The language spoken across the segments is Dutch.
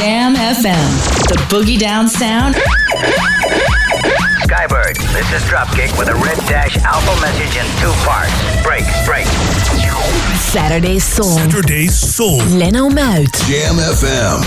Jam FM, the boogie down sound. Skybird, this is Dropkick with a red dash alpha message in two parts. Break, break. Saturday Soul. Saturday Soul. Leno Muit. Jam FM.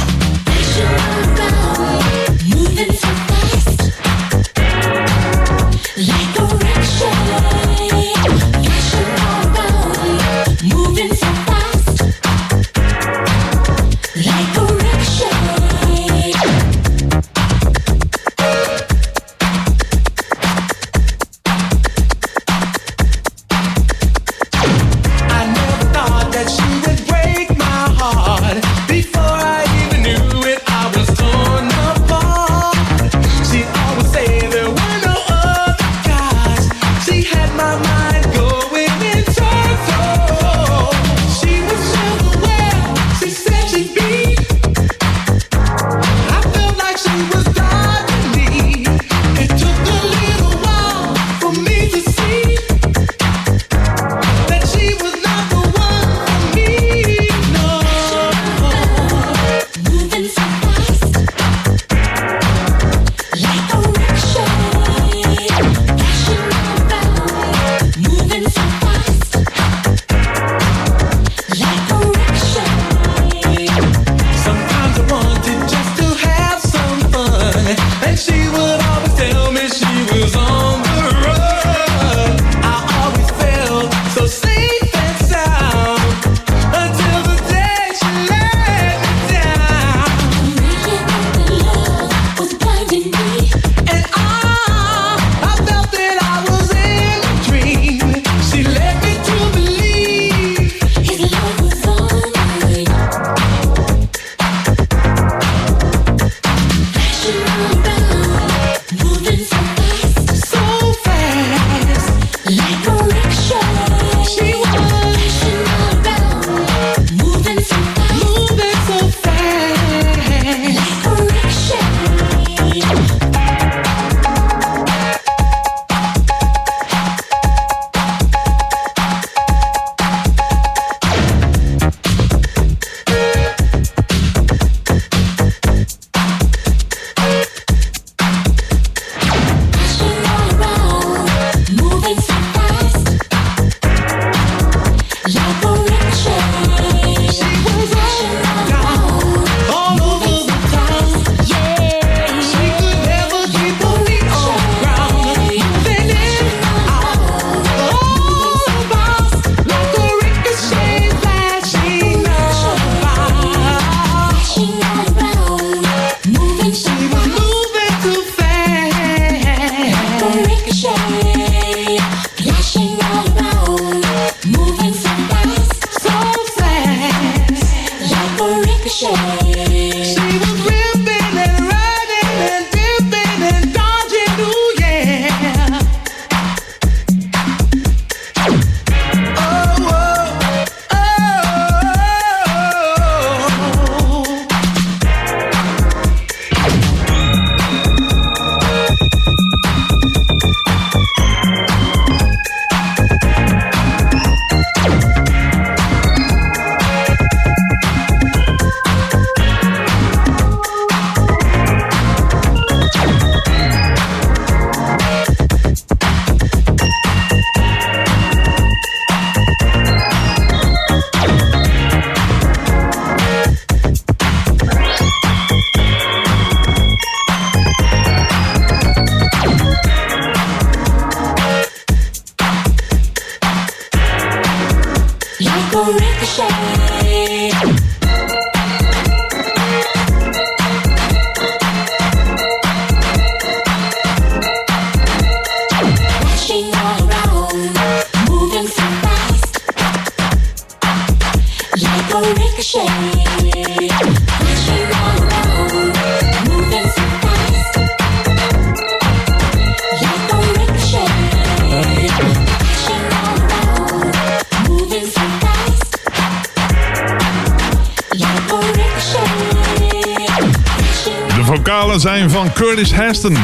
Curtis Heston.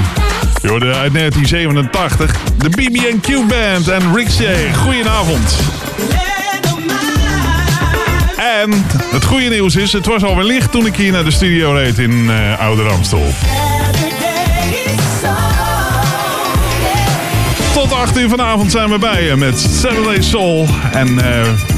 Uit 1987 de BB&Q Band en Ricochet. Goedenavond. En het goede nieuws is, het was alweer licht toen ik hier naar de studio reed in uh, Ouder Amstel. Tot 8 uur vanavond zijn we bij je met Saturday Soul. En uh,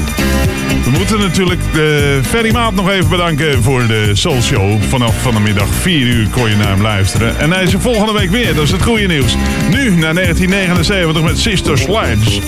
we moeten natuurlijk de Ferry Maat nog even bedanken voor de Soul Show. Vanaf vanmiddag 4 uur kon je naar hem luisteren. En hij is er volgende week weer, dat is het goede nieuws. Nu naar 1979 met Sister Sledge.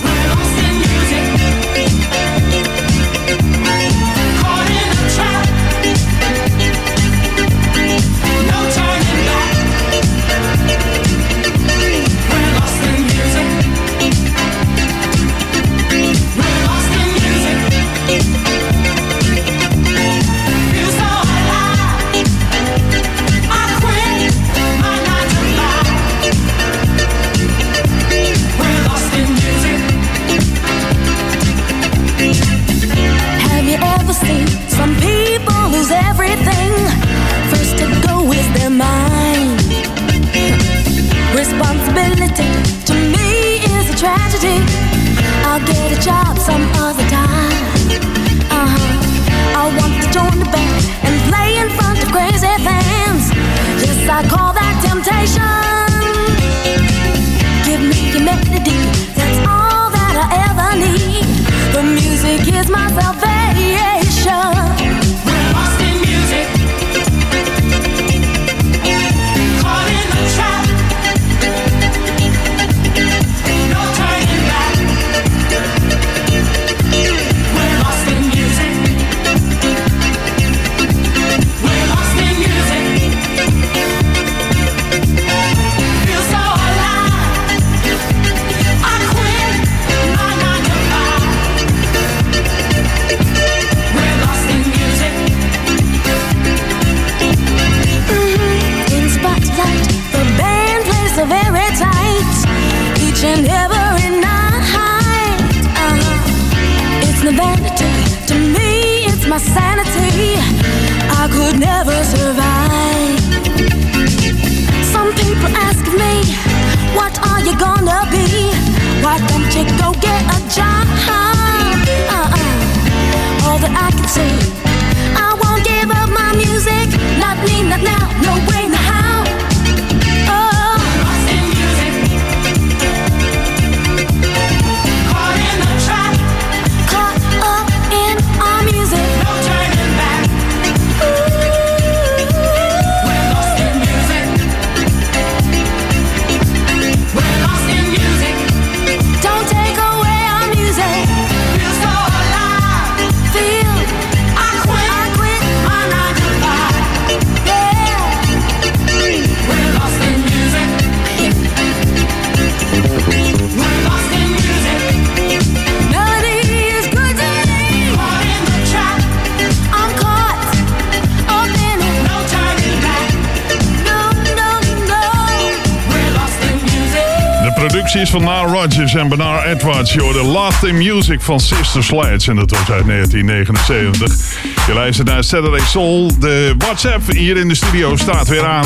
En Bernard Edwards. Je hoorde Lost in Music van Sister Sledge. En dat was uit 1979. Je luistert naar Saturday Soul. De WhatsApp hier in de studio staat weer aan.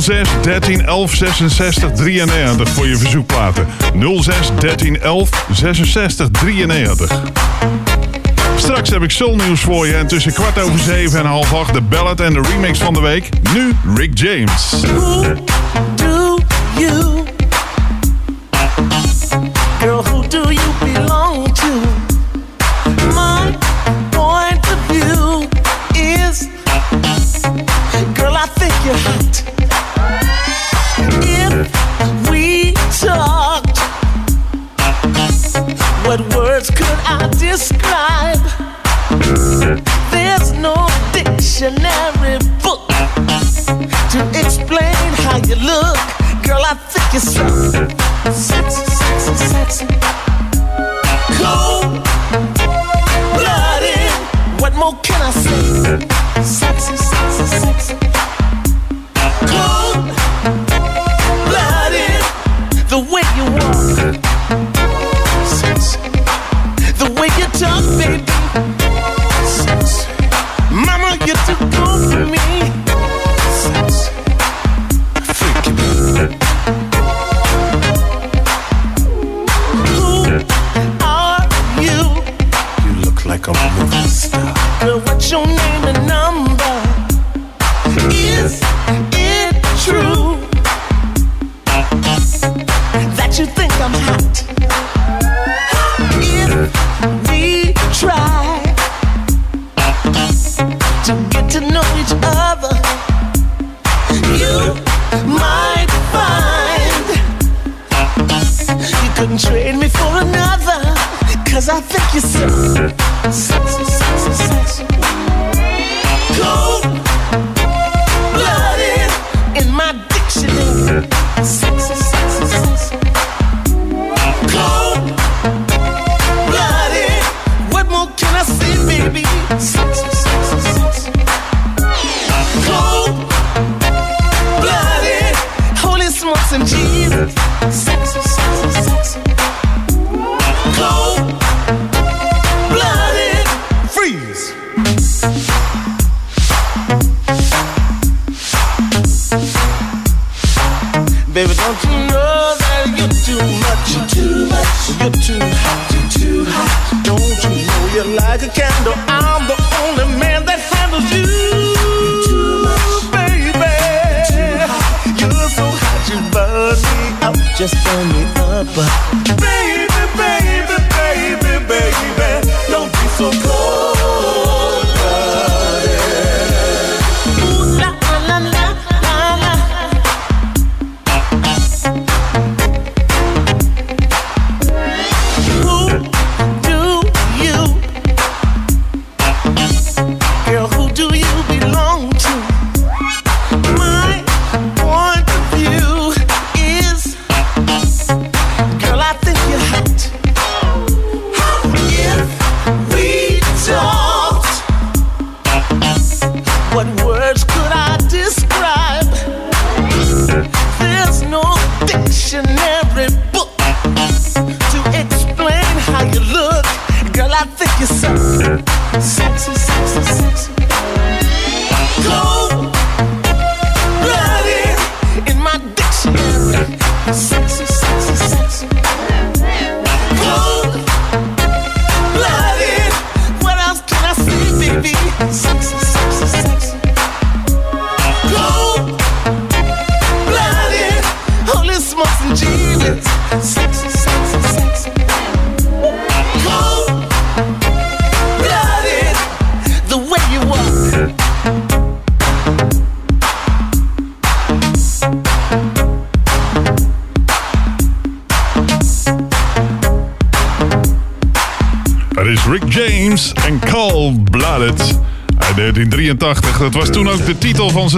06 13 11 66 93 voor je verzoekplaten. 06 13 11 66 93. Straks heb ik soulnieuws voor je. En tussen kwart over zeven en half acht de ballad en de remix van de week. Nu Rick James. Who do you pick yourself.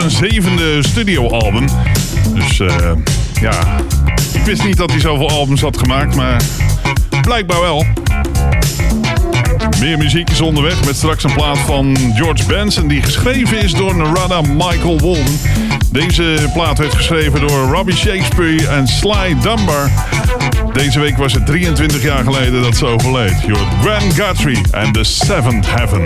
zijn zevende studioalbum. Dus eh, ja, ik wist niet dat hij zoveel albums had gemaakt, maar blijkbaar wel. Meer muziek is onderweg met straks een plaat van George Benson die geschreven is door Narada Michael Walden. Deze plaat werd geschreven door Robbie Shakespeare en Sly Dunbar. Deze week was het 23 jaar geleden dat ze overleed. George Grand Guthrie en The Seventh Heaven.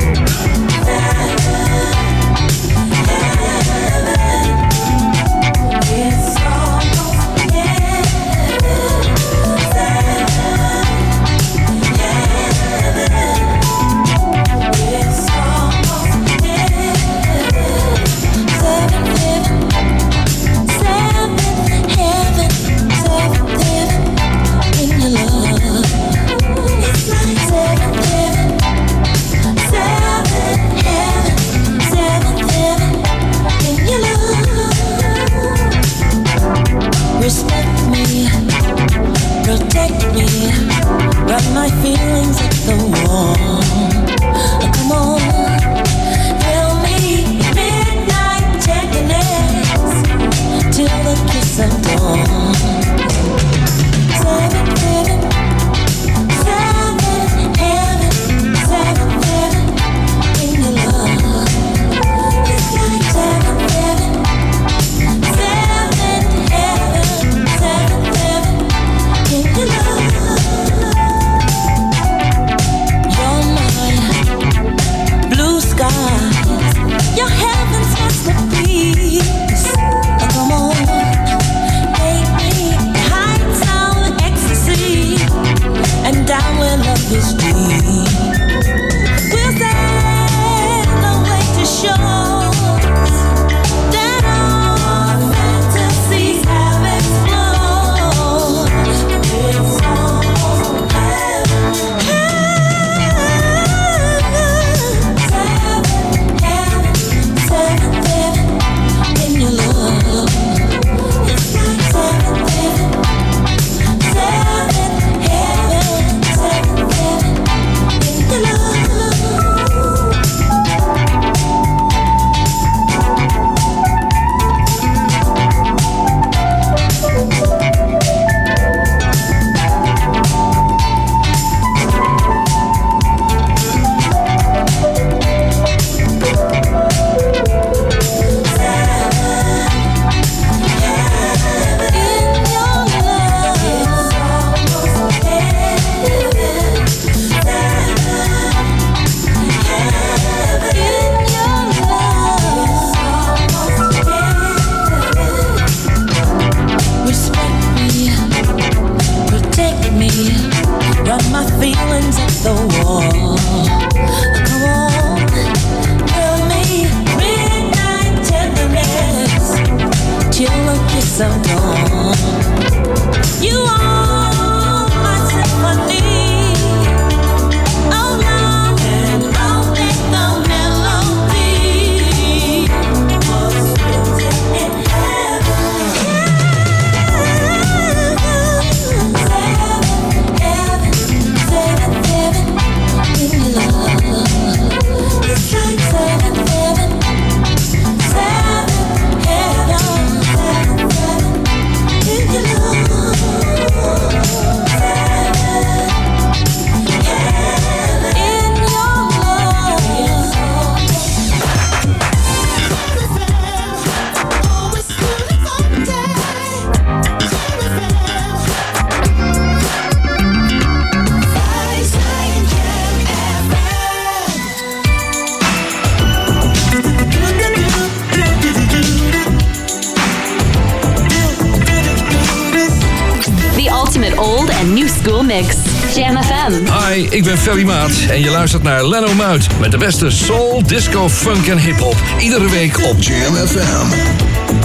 Ik ben Ferry Maat en je luistert naar Leno Muit met de beste soul, disco, funk en hip-hop. Iedere week op Jam FM.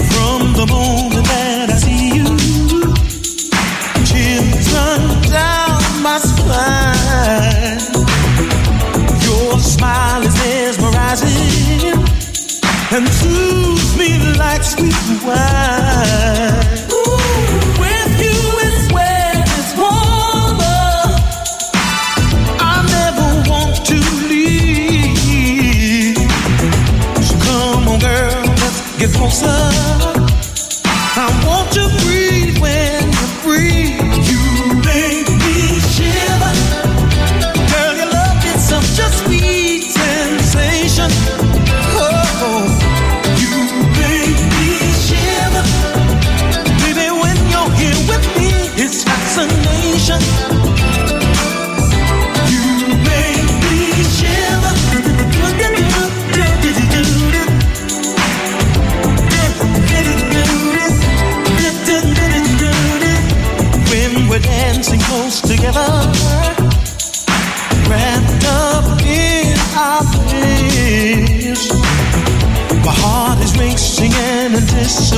From the moment that I see you, chills run down my spine. Your smile is mesmerizing and soothes me like sweet wine. Closer.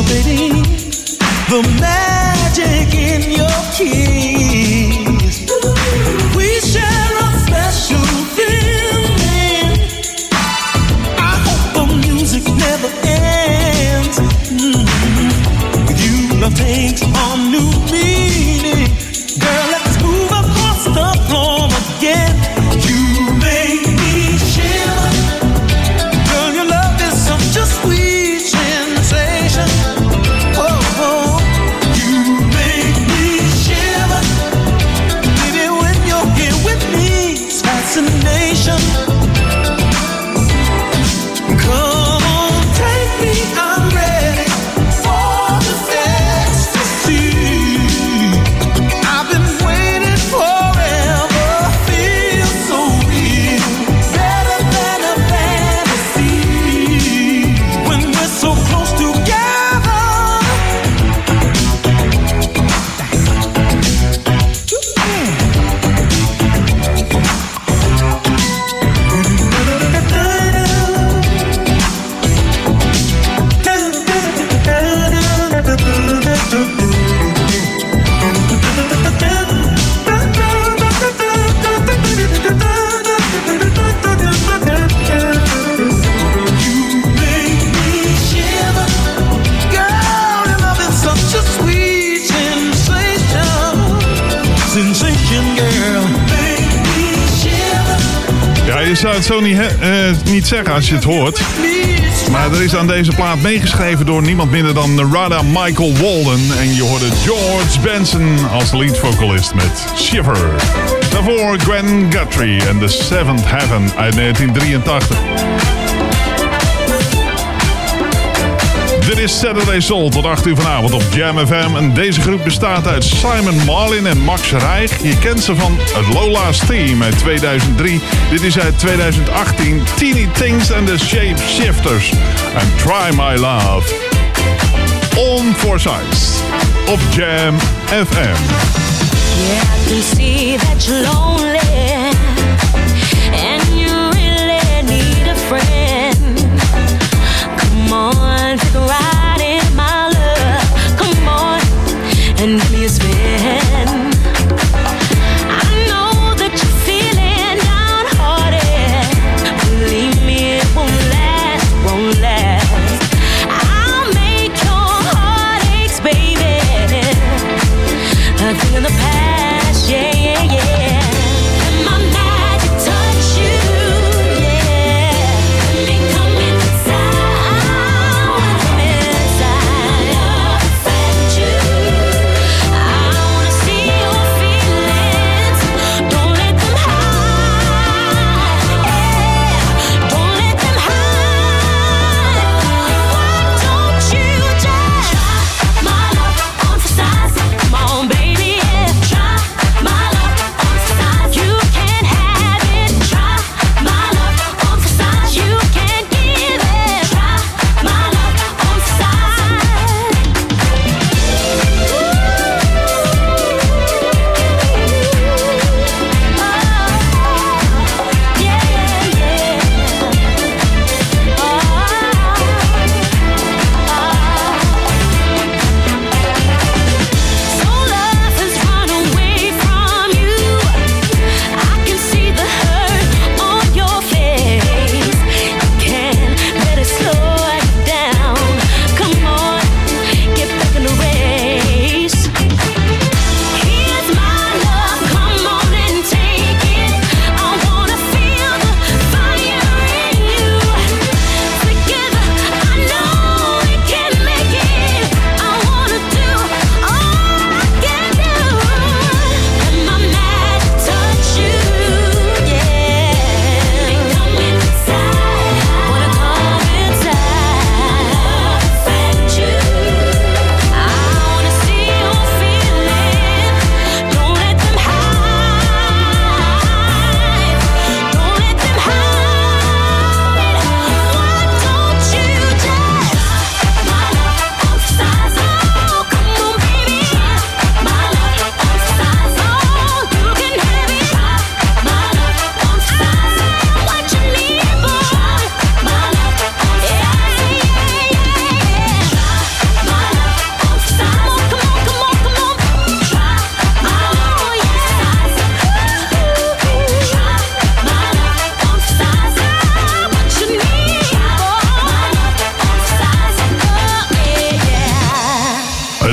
baby uh, niet zeggen als je het hoort. Maar er is aan deze plaat meegeschreven door niemand minder dan Narada Michael Walden. En je hoorde George Benson als lead vocalist met Shiver. Daarvoor Gwen Guthrie en The Seventh Heaven uit 1983. Dit is Saturday Soul tot 8 uur vanavond op Jam FM. En deze groep bestaat uit Simon Marlin en Max Rijg. Je kent ze van het Lola's Team uit 2003. Dit is uit 2018 Teeny Things and the Shape Shifters. En Try My Love. On for Size op Jam FM. Yeah, I can see that you're lonely. and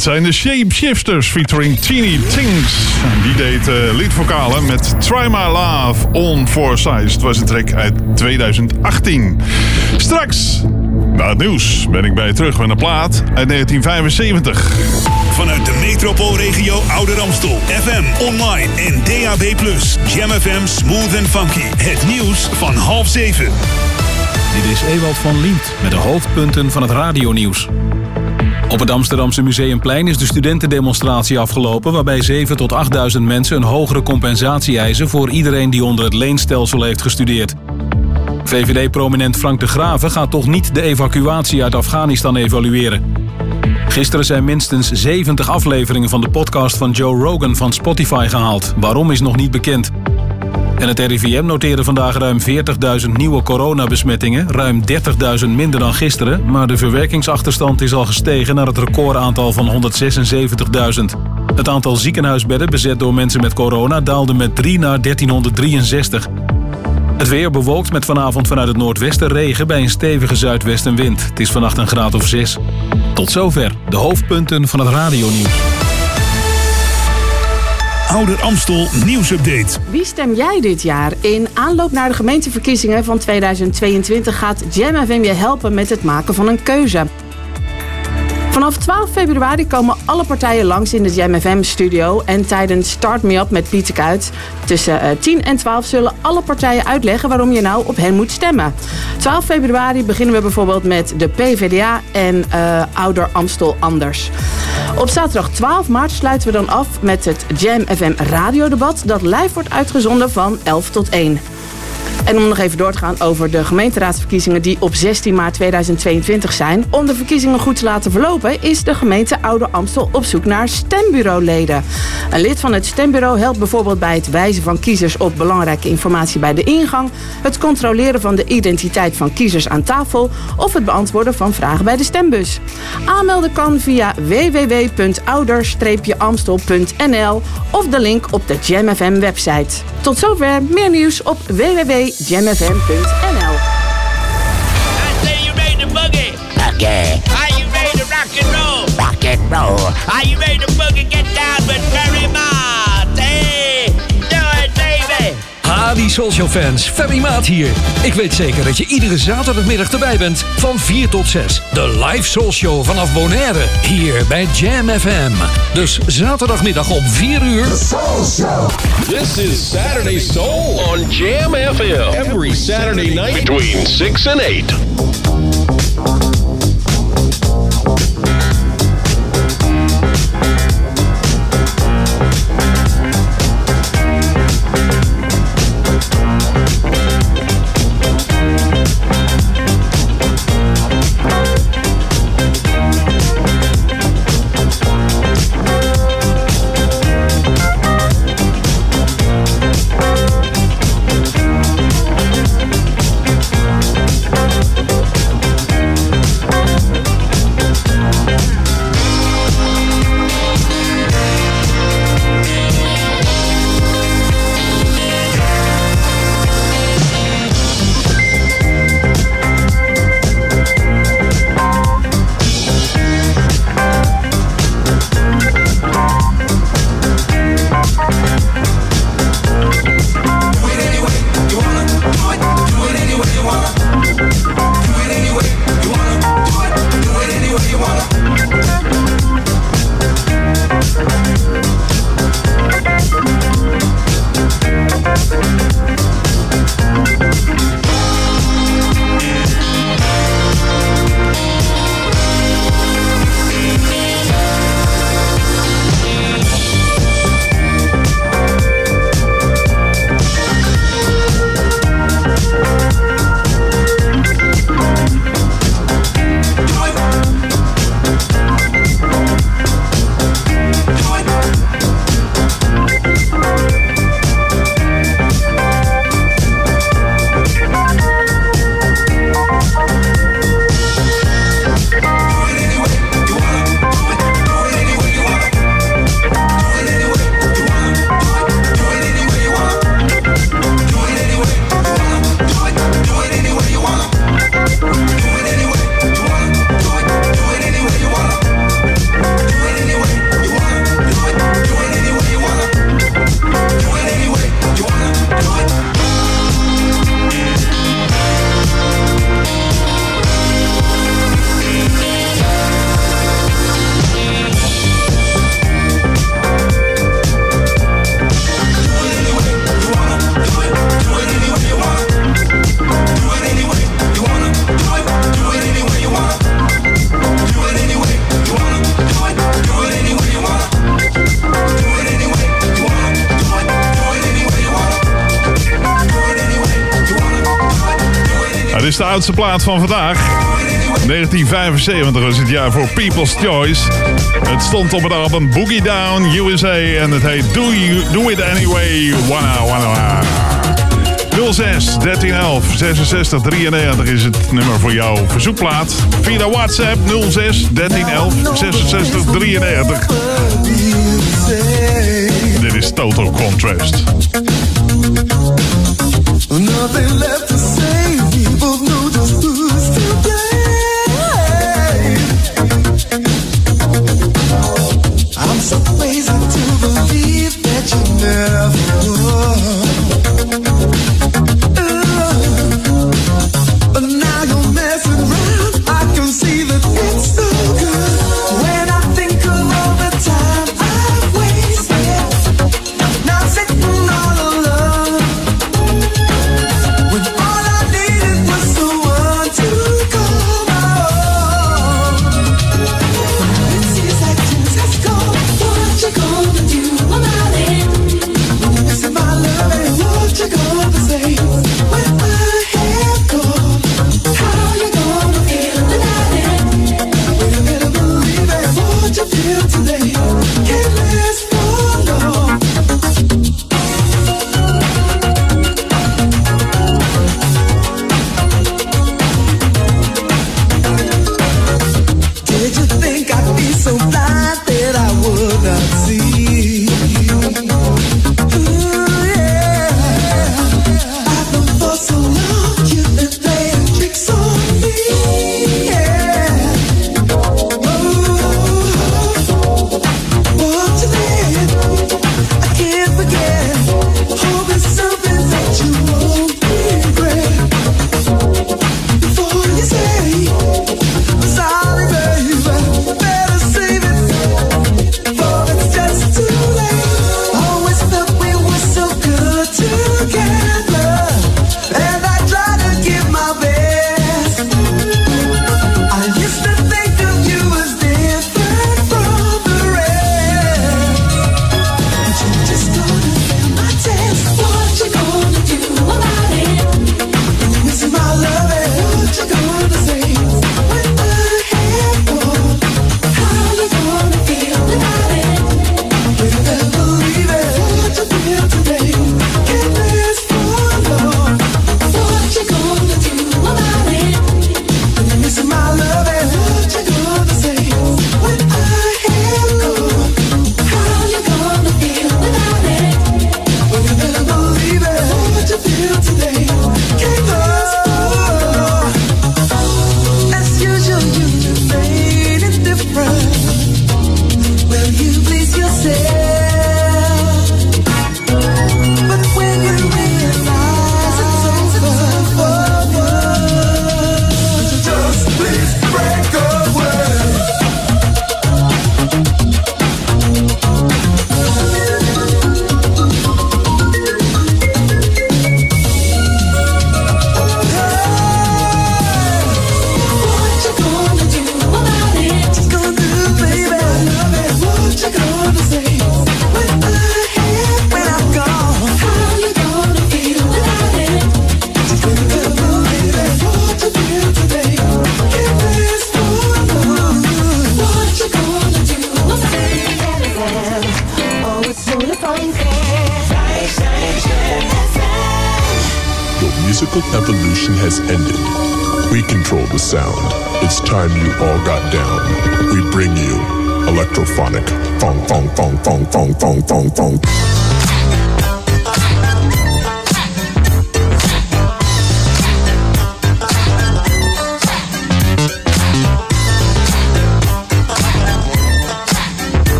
Het zijn de Shapeshifters featuring Teeny Tings. Die deed uh, leadvokalen met Try My Love on Four Size. Het was een track uit 2018. Straks, na het nieuws, ben ik bij je terug met een plaat uit 1975. Vanuit de metropoolregio Ouder Amstel. FM, online en DAB+. Jam FM Smooth and Funky. Het nieuws van half zeven. Dit is Ewald van Liemt met de hoofdpunten van het radionieuws. Op het Amsterdamse Museumplein is de studentendemonstratie afgelopen... waarbij 7 tot 8.000 mensen een hogere compensatie eisen... voor iedereen die onder het leenstelsel heeft gestudeerd. VVD-prominent Frank de Graven gaat toch niet de evacuatie uit Afghanistan evalueren. Gisteren zijn minstens 70 afleveringen van de podcast van Joe Rogan van Spotify gehaald. Waarom is nog niet bekend. En het RIVM noteerde vandaag ruim 40.000 nieuwe coronabesmettingen. Ruim 30.000 minder dan gisteren. Maar de verwerkingsachterstand is al gestegen naar het recordaantal van 176.000. Het aantal ziekenhuisbedden bezet door mensen met corona daalde met 3 naar 1363. Het weer bewolkt met vanavond vanuit het noordwesten regen bij een stevige zuidwestenwind. Het is vannacht een graad of 6. Tot zover de hoofdpunten van het radionieuws. Ouder Amstel nieuwsupdate. Wie stem jij dit jaar? In aanloop naar de gemeenteverkiezingen van 2022 gaat Jam FM je helpen met het maken van een keuze. Vanaf 12 februari komen alle partijen langs in de Jam FM studio. En tijdens Start Me Up met Pieter Kuit tussen 10 en 12 zullen alle partijen uitleggen waarom je nou op hen moet stemmen. 12 februari beginnen we bijvoorbeeld met de PVDA en uh, Ouder Amstel Anders. Op zaterdag 12 maart sluiten we dan af met het Jam FM radiodebat dat live wordt uitgezonden van 11 tot 1. En om nog even door te gaan over de gemeenteraadsverkiezingen die op 16 maart 2022 zijn. Om de verkiezingen goed te laten verlopen is de gemeente Oude Amstel op zoek naar stembureauleden. Een lid van het stembureau helpt bijvoorbeeld bij het wijzen van kiezers op belangrijke informatie bij de ingang, het controleren van de identiteit van kiezers aan tafel of het beantwoorden van vragen bij de stembus. Aanmelden kan via www.ouder-amstel.nl of de link op de JamFM website. Tot zover meer nieuws op www jamfm.nl. I say you ready to boogie. Boogie. Are you ready to rock and roll? Rock and roll. Are you ready to boogie? Get down with Barry Mott. Hadi Social Fans, Ferry Maat hier. Ik weet zeker dat je iedere zaterdagmiddag erbij bent van 4 tot 6. De live Soul Show vanaf Bonaire, hier bij Jam FM. Dus zaterdagmiddag om 4 uur. This is Saturday Soul on Jam FM. Every Saturday night between 6 and 8. oudste plaat van vandaag. 1975 was het jaar voor People's Choice. Het stond op het album Boogie Down USA en het heet Do, you, Do It Anyway. Wana, wana, 06 1311 66 93 is het nummer voor jouw verzoekplaat. Via WhatsApp 06 1311 66 93. Dit is Total Contrast. Nothing left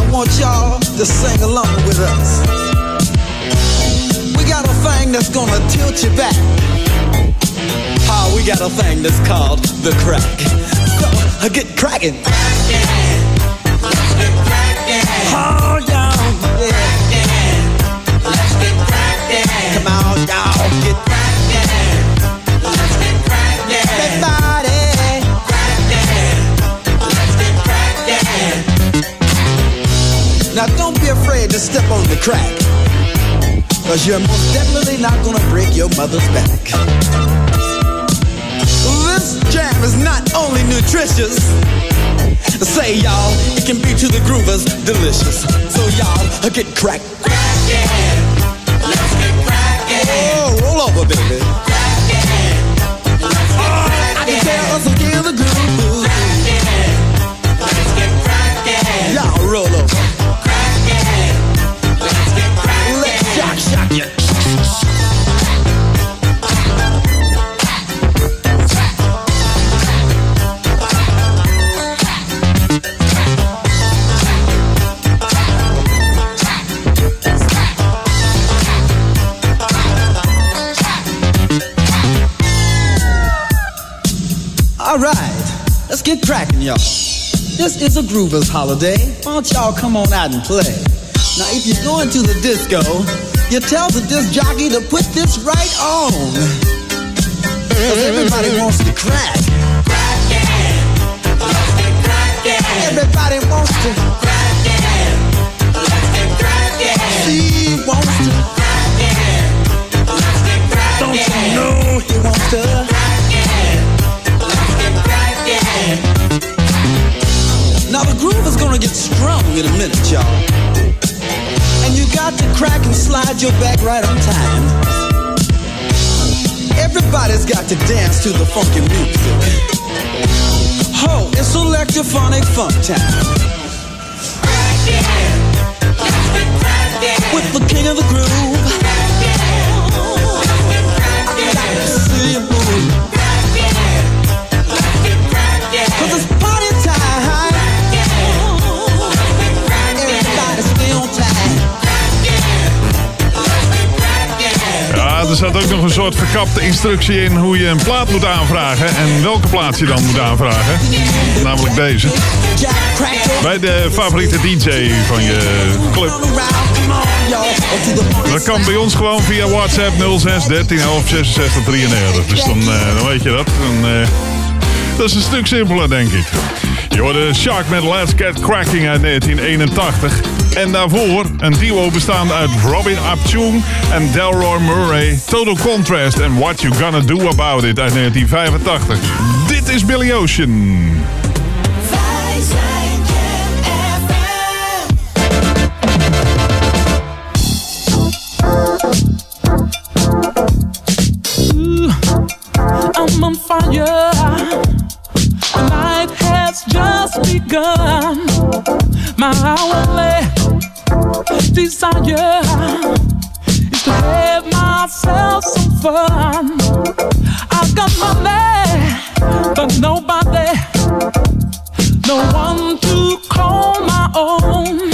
I want y'all to sing along with us. We got a thing that's gonna tilt you back. How oh, we got a thing that's called the crack. So, uh, get cracking. Let's get cracked. Oh, y'all. Yeah. Come on, y'all. Get cracking. To step on the crack. Cause you're most definitely not gonna break your mother's back. This jam is not only nutritious. Say y'all, it can be to the groovers delicious. So y'all, get cracked. Let's get cracking. Oh, roll over, baby. Get cracking, y'all. This is a Groovers holiday. Why don't y'all come on out and play? Now, if you're going to the disco, you tell the disc jockey to put this right on. Cause everybody wants to crack. Everybody wants to. She wants to. Don't you know he wants to? Now the groove is gonna get strong in a minute, y'all. And you got to crack and slide your back right on time. Everybody's got to dance to the funky music. Ho, it's electrophonic funk time. With the king of the groove. I got to See you move. Zat ook nog een soort verkapte instructie in hoe je een plaat moet aanvragen. En welke plaat je dan moet aanvragen. Namelijk deze. Bij de favoriete DJ van je club. Dat kan bij ons gewoon via WhatsApp 06 13 11 66 33. Dus dan, eh, dan weet je dat. Eh, dat is een stuk simpeler, denk ik. Je hoorde Shark met Let's Get Cracking uit 1981. En daarvoor een duo bestaande uit Robin Abchung en Delroy Murray. Total Contrast en What You Gonna Do About It uit 1985. Dit is Billy Ocean. I'm has just begun. My desire is to have myself some fun. I've got money, but nobody, no one to call my own.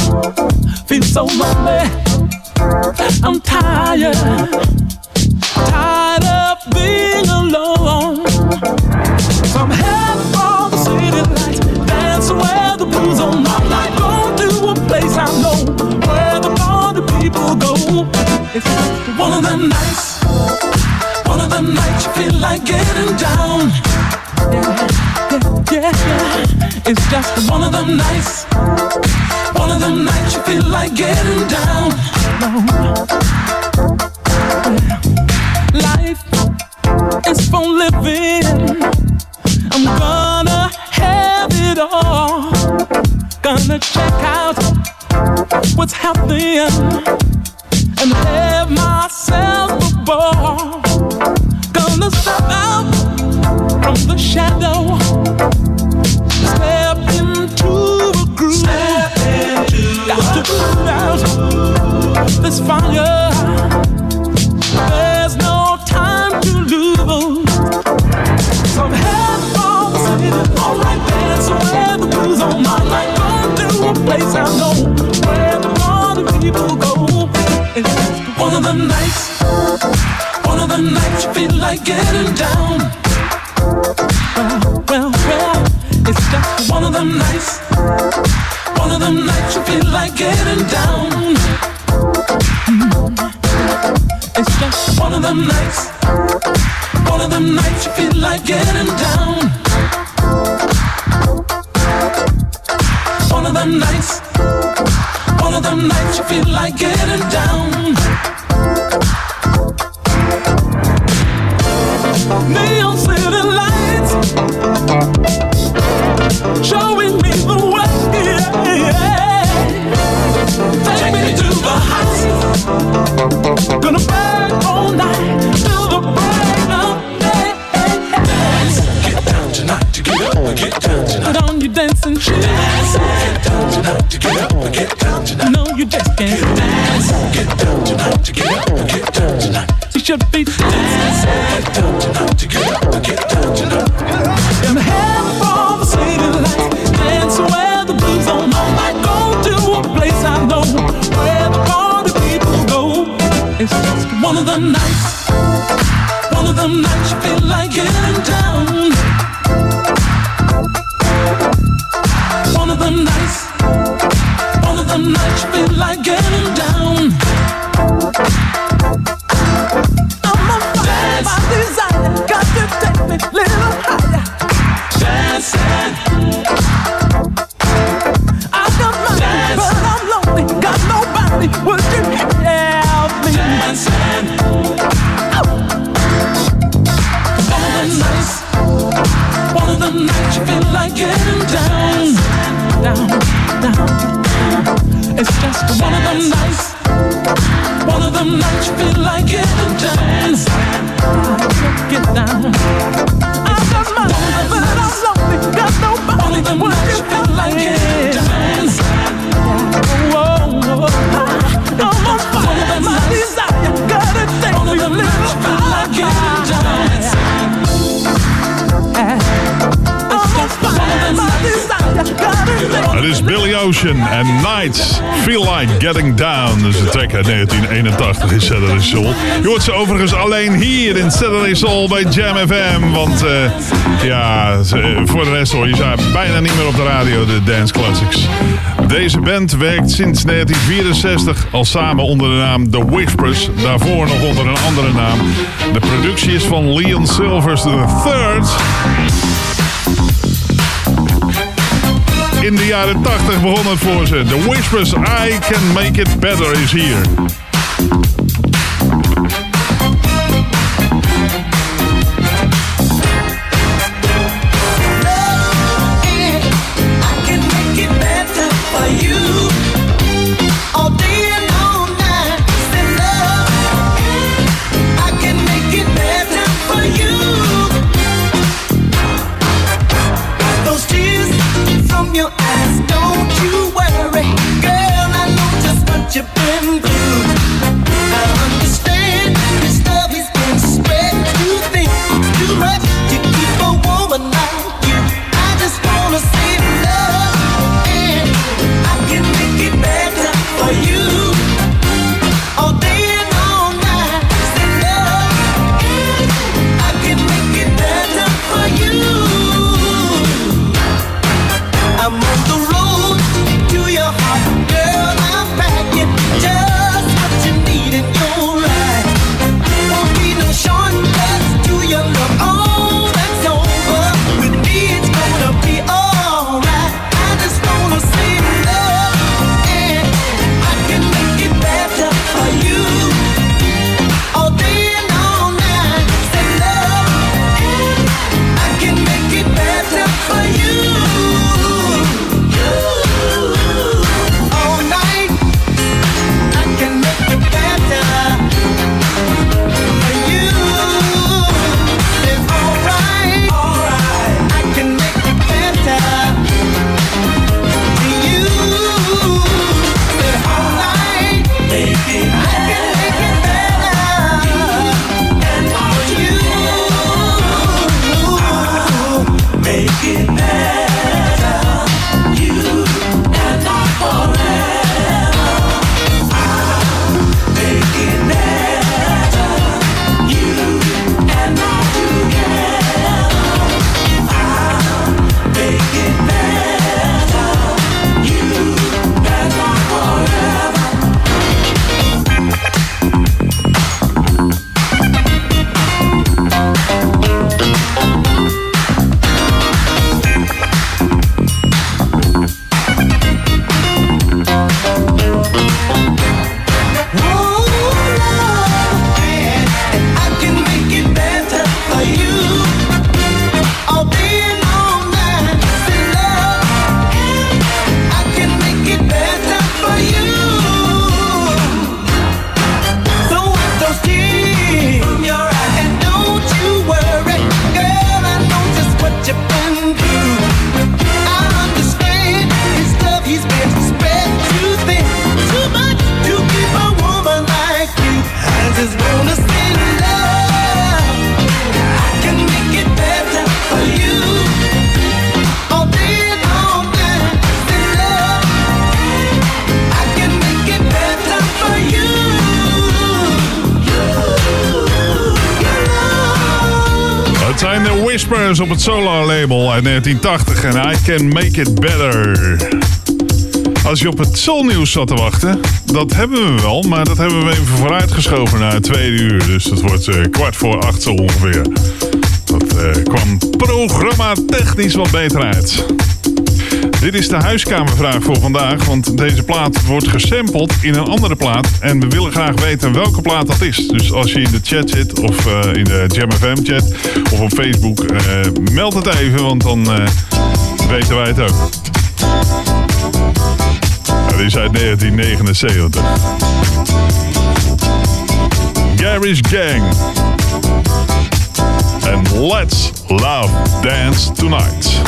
Feel so lonely. I'm tired tired of being alone. So I'm for the city lights, dancing where the blues on my night. Go to a place I know people go. It's one of them nights, one of them nights you feel like getting down. Yeah, yeah, yeah. It's just one of them nights, one of them nights you feel like getting down. Life is for living. I'm gonna have it all. Gonna check out what's happening and have myself a ball. Gonna step out from the shadow. Step into a groove. Step into Got to put out this fire. I know the one of them nights, one of them nights you feel like getting down. Well, well, well, it's just one of them nights, one of them nights you feel like getting down. Mm-hmm. It's just one of nights. One of nights you feel like getting down. One of them nights, one of them nights you feel like getting down. my And Nights Feel Like Getting Down. Dus de track uit 1981 is Saturday Soul. Je hoort ze overigens alleen hier in Saturday Soul bij Jam FM. Want eh, ja, voor de rest hoor je ze bijna niet meer op de radio, de Dance Classics. Deze band werkt sinds 1964 al samen onder de naam The Whispers. Daarvoor nog onder een andere naam. De productie is van Leon Silvers III. in de jaren 80 begon het voor ze. The Whispers, I Can Make It Better is hier. Op het Solar label uit 1980 en I Can Make It Better. Als je op het Soulnieuws zat te wachten, dat hebben we wel, maar dat hebben we even vooruitgeschoven naar tweede uur. Dus dat wordt eh, kwart voor acht zo ongeveer. Dat eh, kwam programma technisch wat beter uit. Dit is de huiskamervraag voor vandaag, want deze plaat wordt gesampled in een andere plaat. En we willen graag weten welke plaat dat is. Dus als je in de chat zit, of eh, in de Jam FM chat, of op Facebook, eh, meld het even, want dan eh, weten wij het ook. Het is uit 1979. Gary's Gang. And let's love dance tonight.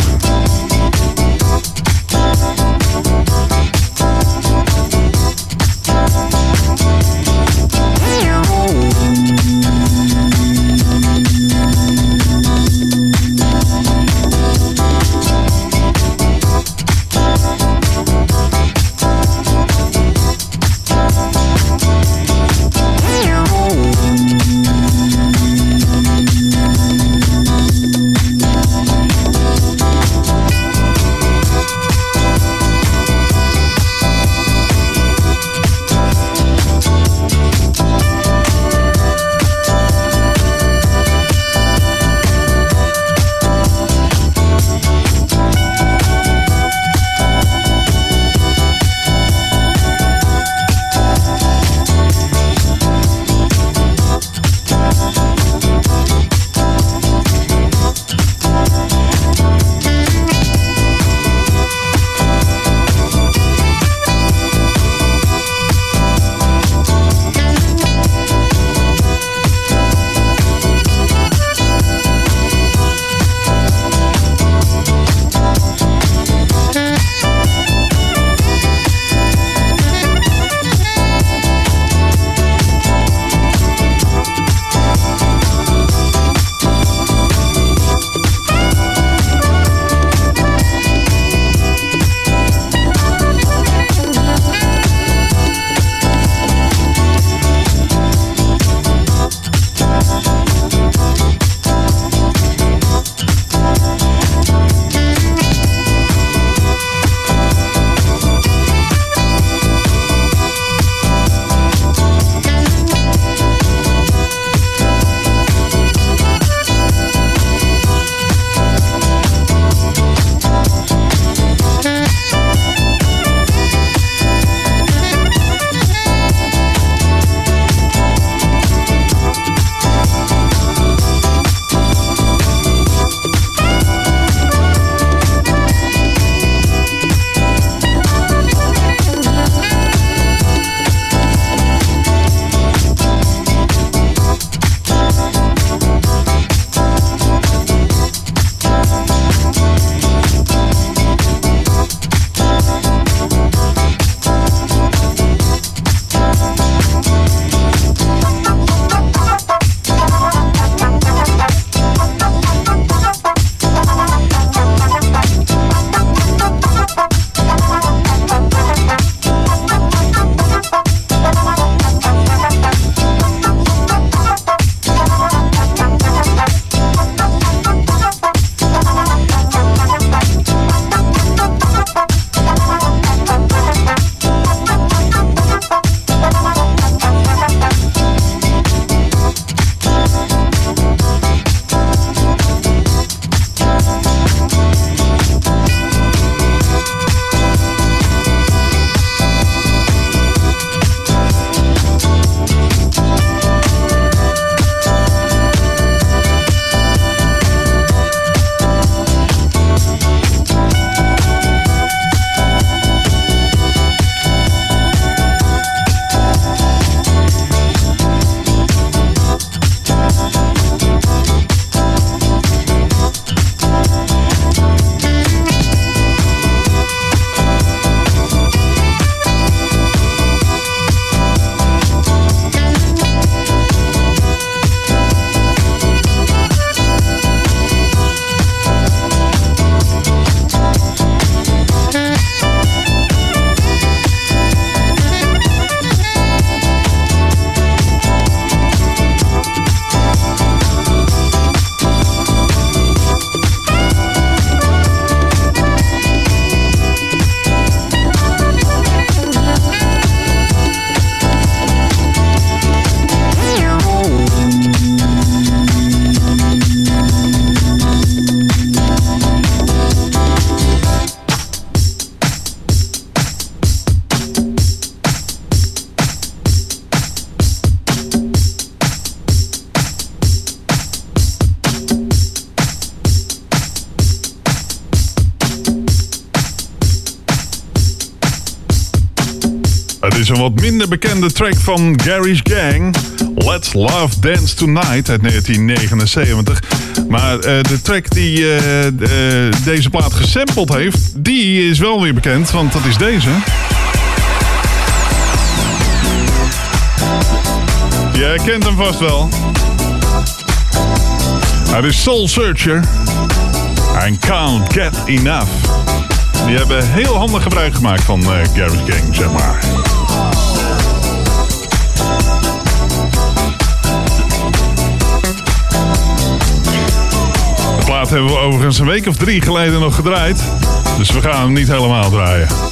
Bekende track van Gary's Gang. Let's Love Dance Tonight uit 1979. Maar eh, de track die eh, eh, deze plaat gesampled heeft, die is wel weer bekend, want dat is deze. Jij kent hem vast wel. Het is Soul Searcher. En Can't Get Enough. Die hebben heel handig gebruik gemaakt van Gary's Gang, zeg maar. Plaat hebben we overigens een week of drie geleden nog gedraaid. Dus we gaan hem niet helemaal draaien.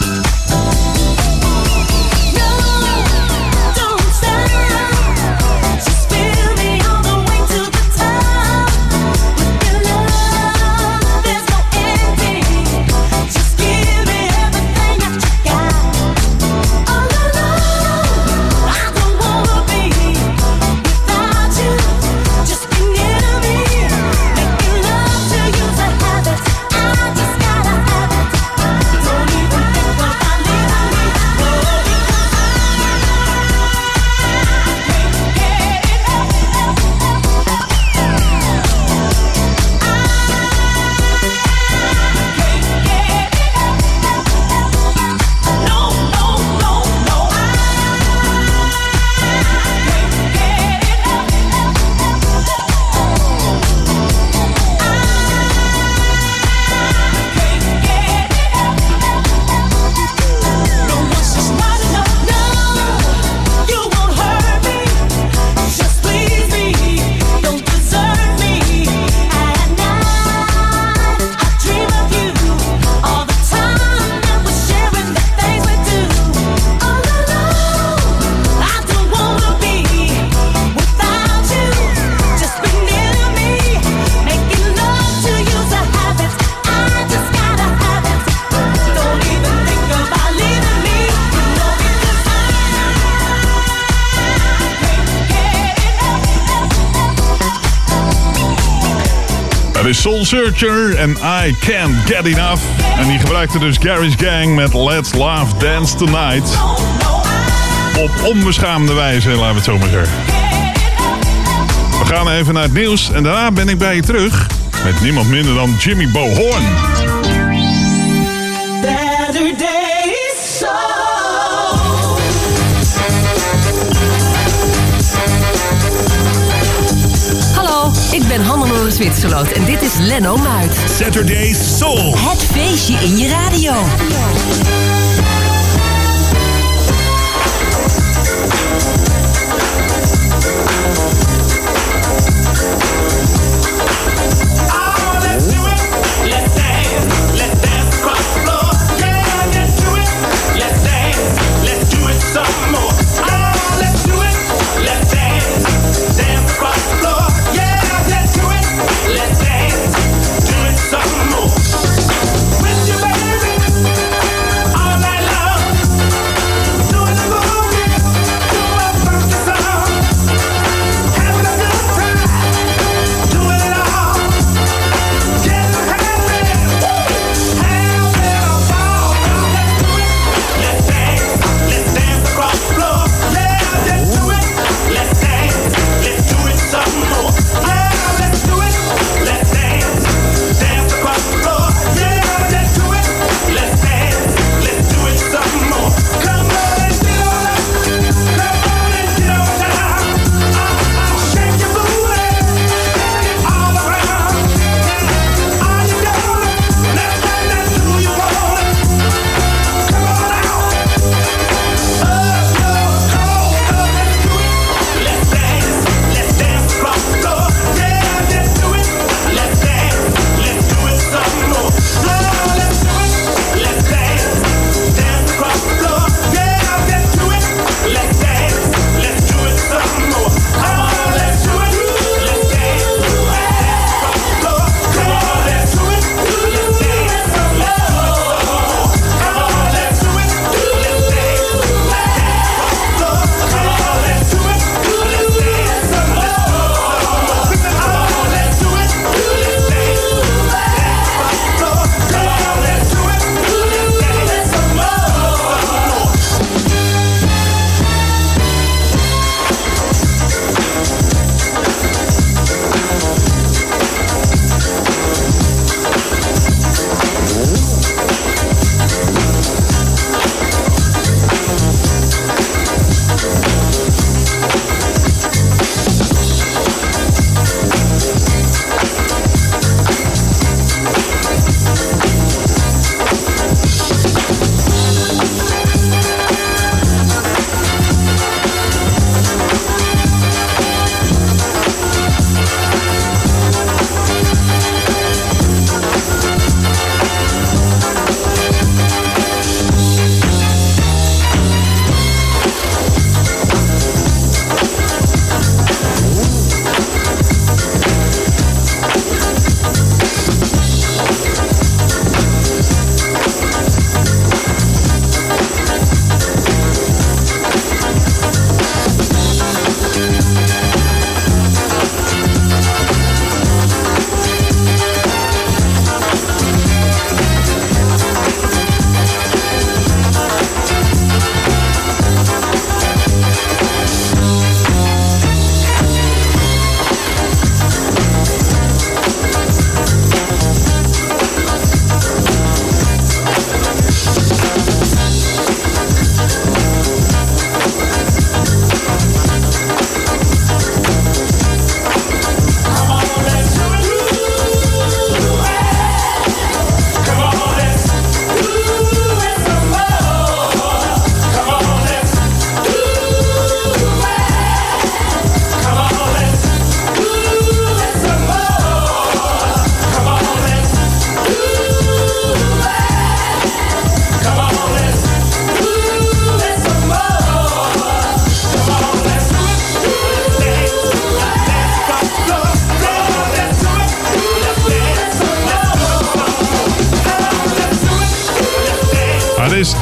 Searcher en I Can't Get Enough. En die gebruikte dus Gary's Gang met Let's Love Dance Tonight. Op onbeschaamde wijze, laten we het zo maar zeggen. We gaan even naar het nieuws en daarna ben ik bij je terug. Met niemand minder dan Jimmy Bohorn. Ik ben Hannelore Zwitserloot en dit is Lenno Muit. Saturday Soul. Het feestje in je radio.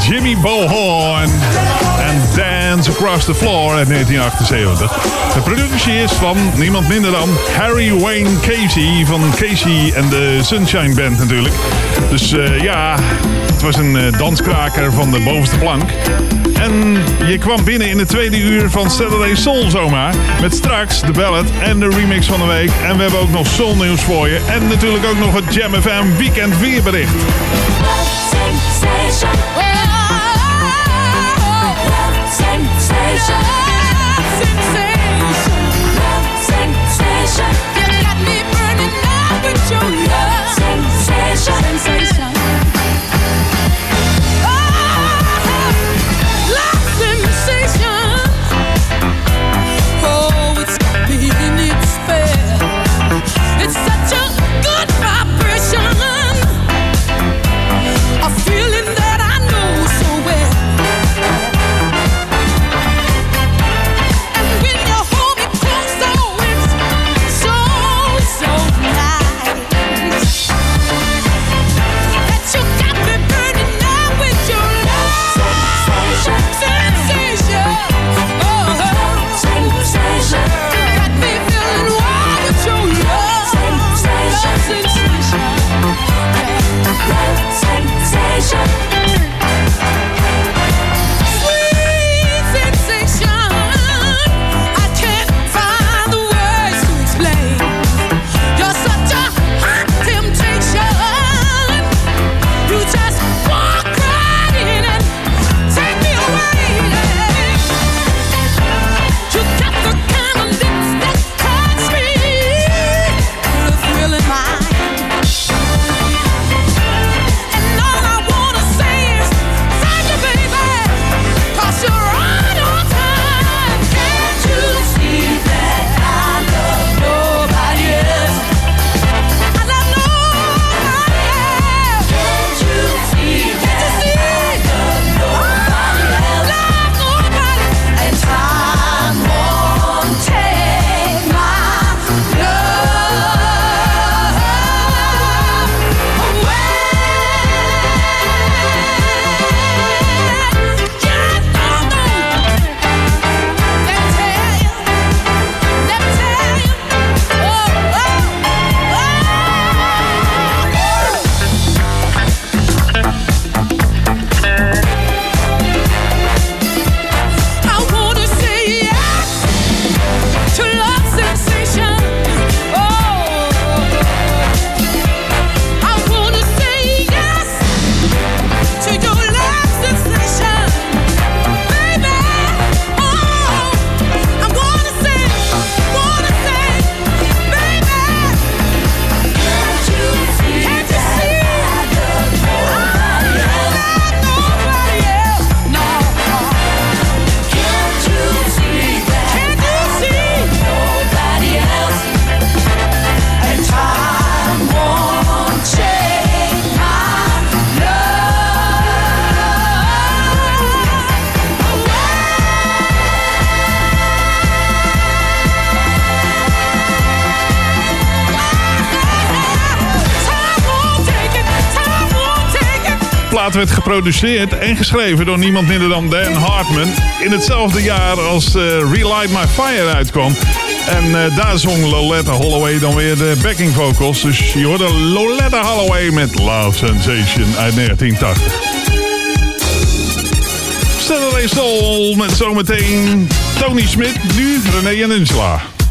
Jimmy Bohorn en Dance Across the Floor uit 1978. De productie is van niemand minder dan Harry Wayne Casey van Casey en de Sunshine Band natuurlijk. Dus eh, ja, het was een eh, danskraker van de bovenste plank. En je kwam binnen in de tweede uur van Saturday Soul zomaar. Met straks de ballad en de remix van de week. En we hebben ook nog soul nieuws voor je. En natuurlijk ook nog het Jam FM weekend weerbericht. sensation. You got me burning up with your love. Sensation. sensation. Plaat werd geproduceerd en geschreven door niemand minder dan Dan Hartman. In hetzelfde jaar als eh, Relight My Fire uitkwam. En eh, daar zong Loletta Holloway dan weer de backing vocals. Dus je hoorde Loletta Holloway met Love Sensation uit 1980. Saturday Soul met zometeen Tony Smit, nu René en.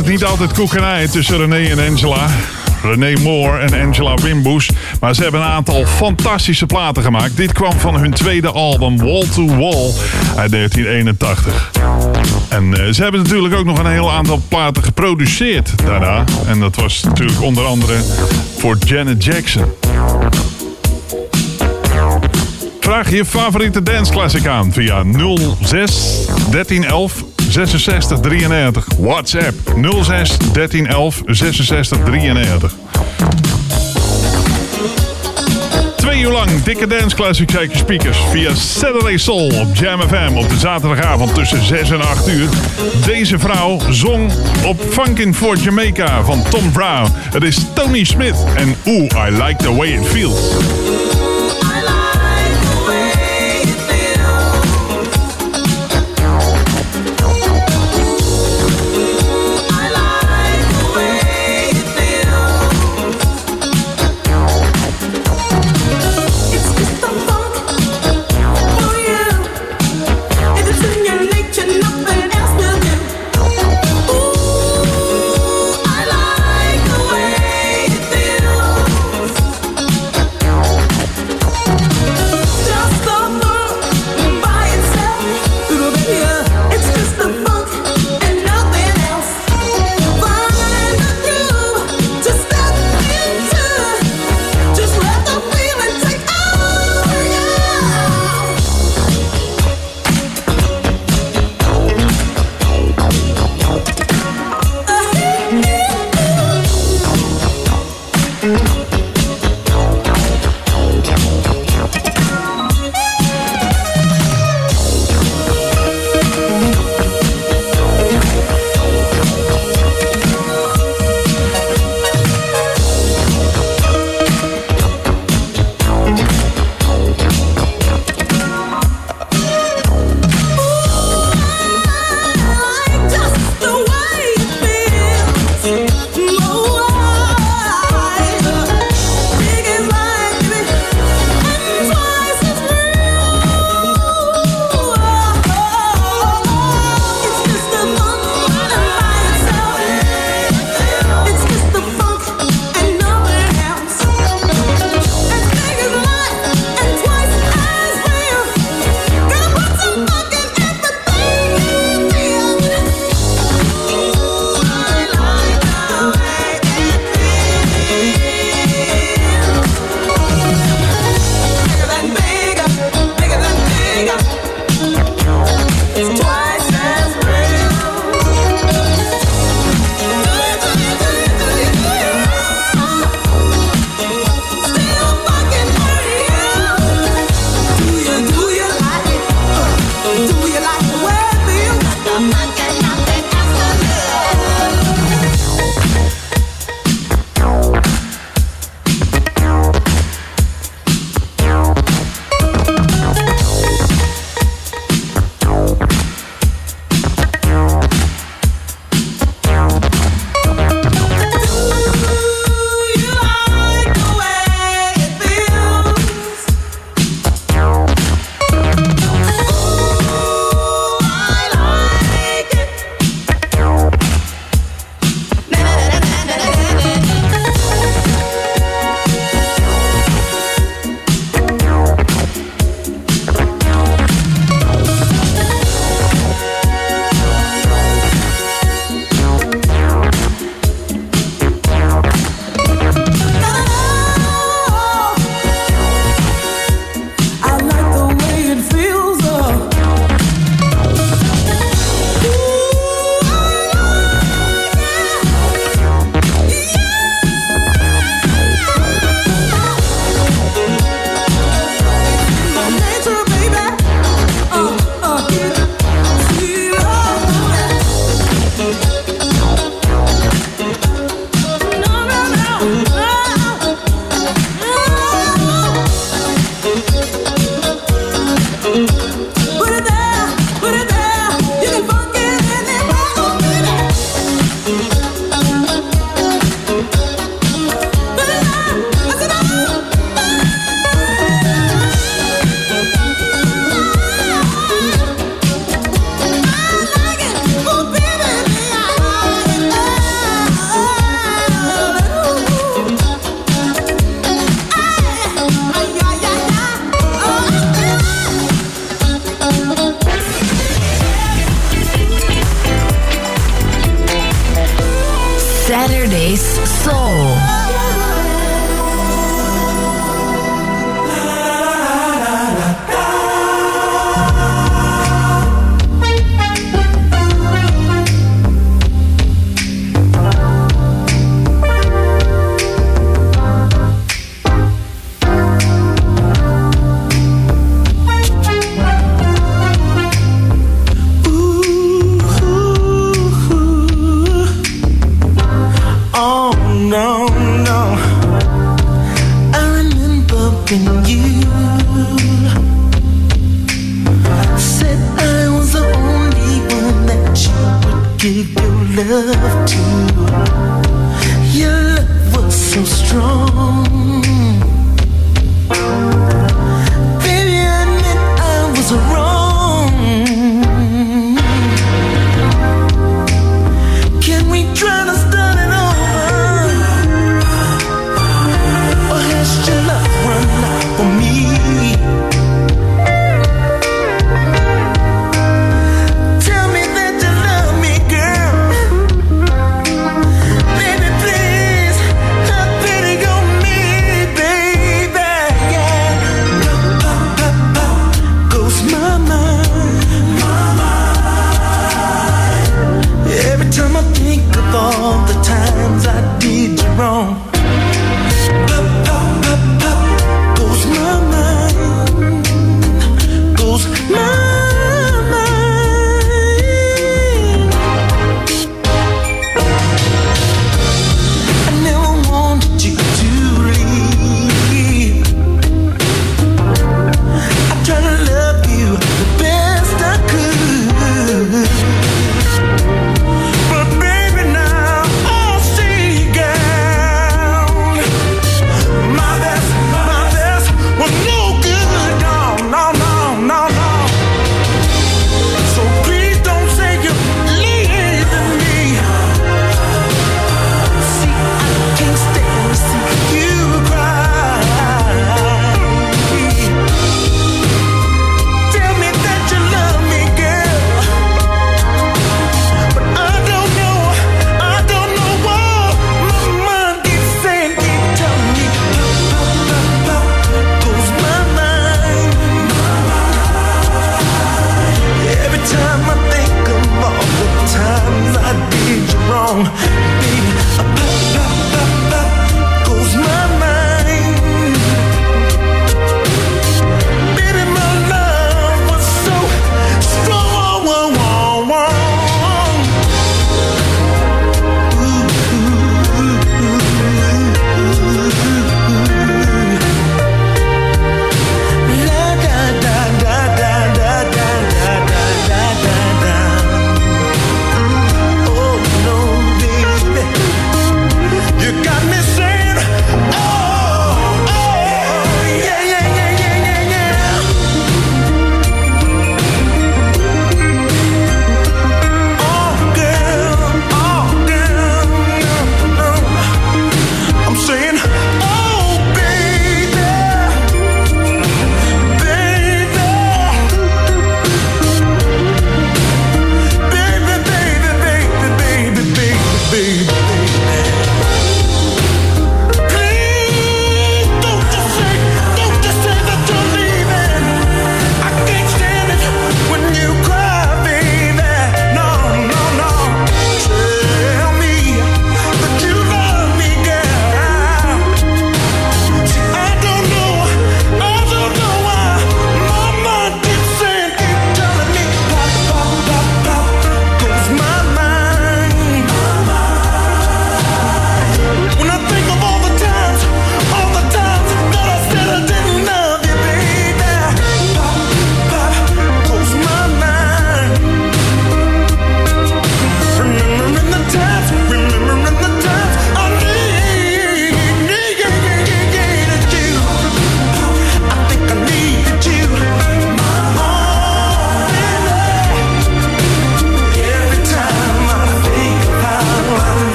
Het niet altijd koek en ei tussen René en Angela. René Moore en Angela Wimbush. Maar ze hebben een aantal fantastische platen gemaakt. Dit kwam van hun tweede album Wall to Wall uit 1981. En eh, ze hebben natuurlijk ook nog een heel aantal platen geproduceerd daarna. En dat was natuurlijk onder andere voor Janet Jackson. Vraag je favoriete danceclassic aan via 06 1311 66 93. WhatsApp 06 1311 66 93. Twee uur lang dikke dance classics uit je speakers via Saturday Soul op Jam FM op de zaterdagavond tussen 6 en 8 uur. Deze vrouw zong op Funkin' for Jamaica van Tom Brown. Het is Tony Smith en. Ooh, I like the way it feels.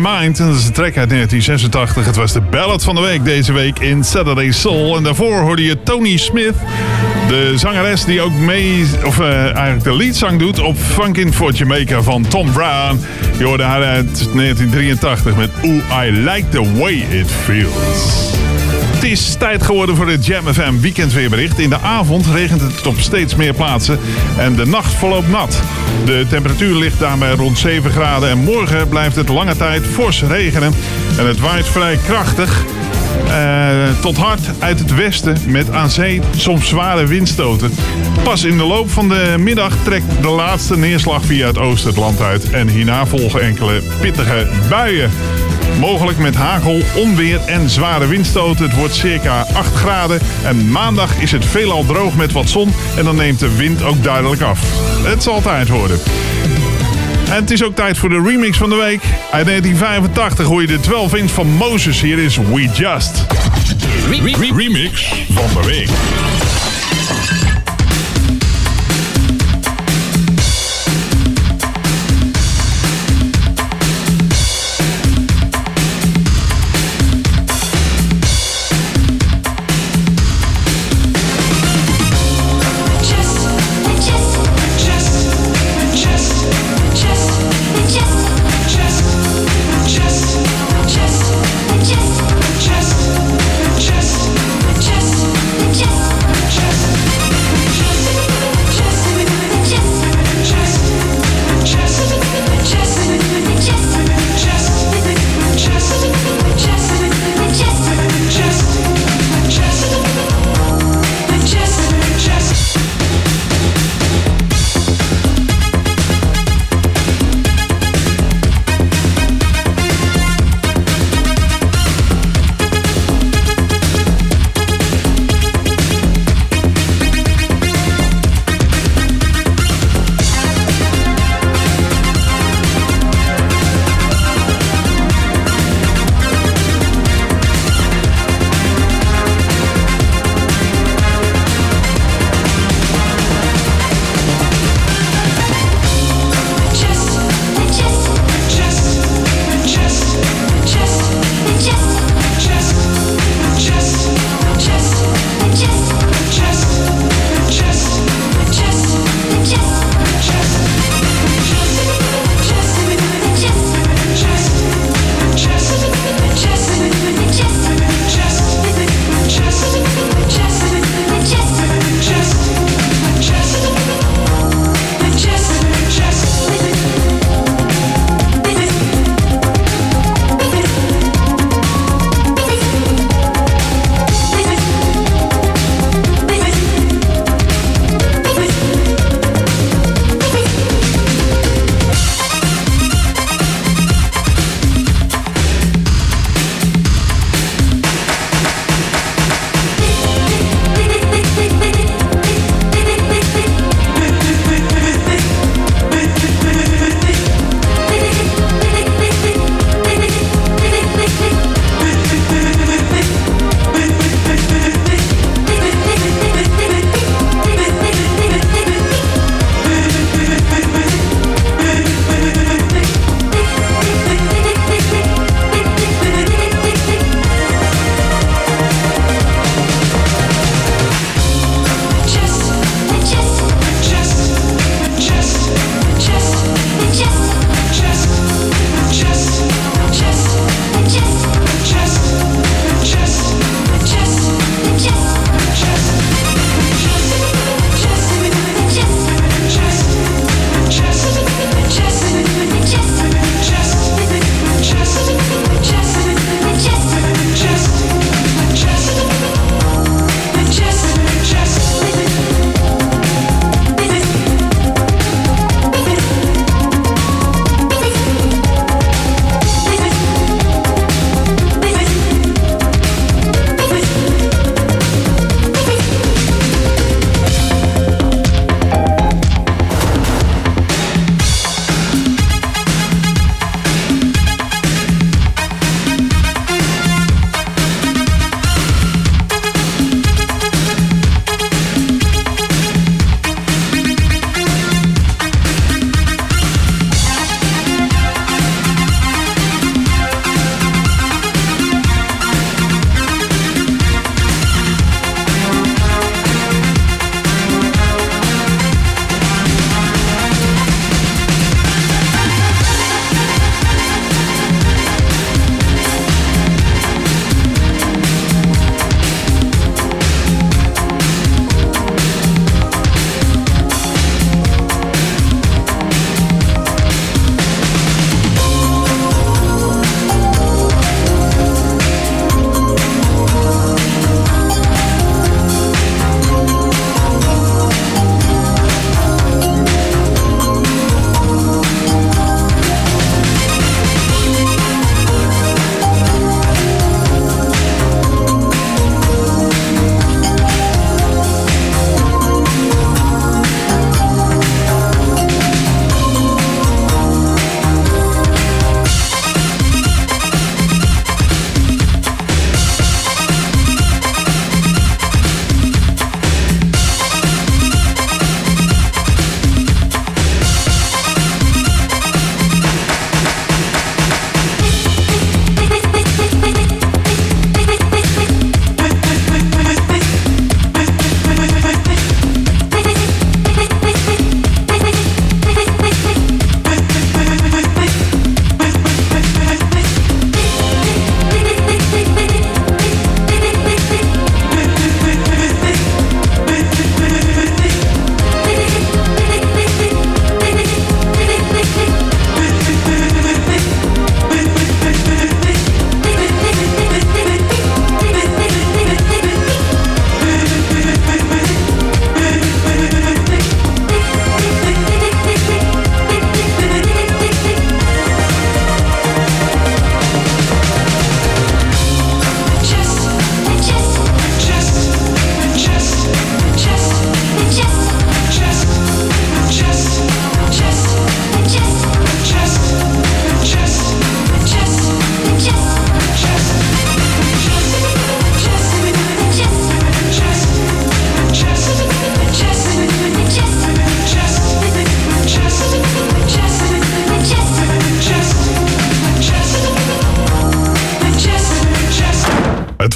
My Mind. En dat is een track uit 1986. Het was de ballad van de week deze week in Saturday Soul. En daarvoor hoorde je Tony Smith. De zangeres die ook mee, of uh, eigenlijk de leadzang doet op Funkin' for Jamaica van Tom Brown. Je hoorde haar uit 1983 met Ooh, I Like The Way It Feels. Het is tijd geworden voor het Jam FM weekendweerbericht. In de avond regent het op steeds meer plaatsen en de nacht verloopt nat. De temperatuur ligt daarmee rond 7 graden en morgen blijft het lange tijd fors regenen. En het waait vrij krachtig. Uh, tot hard uit het westen met aan zee soms zware windstoten. Pas in de loop van de middag trekt de laatste neerslag via het oosten het land uit. En hierna volgen enkele pittige buien. Mogelijk met hagel, onweer en zware windstoten. Het wordt circa 8 graden. En maandag is het veelal droog met wat zon. En dan neemt de wind ook duidelijk af. Het zal tijd worden. En het is ook tijd voor de remix van de week. Uit 1985 hoor je de 12 inch van Moses. Hier is We Just. remix van de week.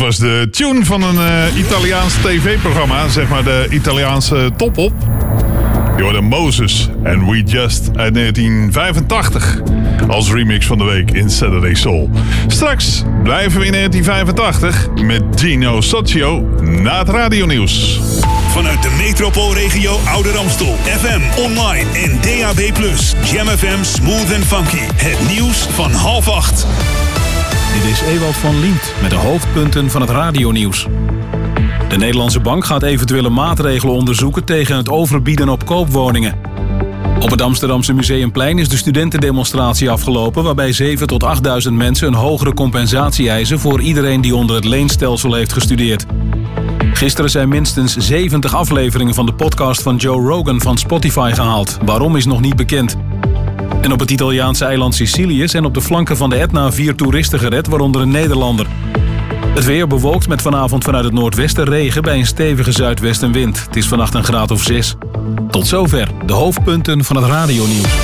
Was de tune van een eh, Italiaans tv-programma, zeg maar de Italiaanse top-op. Je hoorde Moses en We Just uit 1985 als remix van de week in Saturday Soul. Straks blijven we in 1985 met Gino Socio na het radionieuws. Vanuit de metropoolregio Ouder Amstel. FM, online en DAB+. Jam FM Smooth and Funky. Het nieuws van half acht. Dit is Ewald van Liemt met de hoofdpunten van het radionieuws. De Nederlandse bank gaat eventuele maatregelen onderzoeken tegen het overbieden op koopwoningen. Op het Amsterdamse Museumplein is de studentendemonstratie afgelopen... waarbij 7 tot 8.000 mensen een hogere compensatie eisen... voor iedereen die onder het leenstelsel heeft gestudeerd. Gisteren zijn minstens 70 afleveringen van de podcast van Joe Rogan van Spotify gehaald. Waarom is nog niet bekend. En op het Italiaanse eiland Sicilië zijn op de flanken van de Etna vier toeristen gered, waaronder een Nederlander. Het weer bewolkt met vanavond vanuit het noordwesten regen bij een stevige zuidwestenwind. Het is vannacht een graad of 6. Tot zover de hoofdpunten van het radionieuws.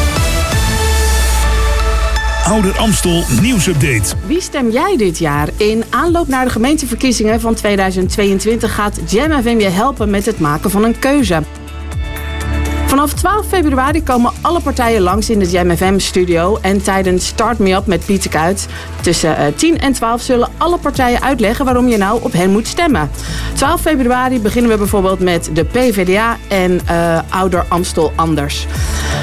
Ouder Amstel nieuwsupdate. Wie stem jij dit jaar? In aanloop naar de gemeenteverkiezingen van 2022 gaat Jam FM je helpen met het maken van een keuze. Vanaf 12 februari komen alle partijen langs in de Jam FM studio. En tijdens Start Me Up met Pieter Kuit tussen eh, 10 en 12 zullen alle partijen uitleggen waarom je nou op hen moet stemmen. 12 februari beginnen we bijvoorbeeld met de PVDA en eh, Ouder Amstel Anders.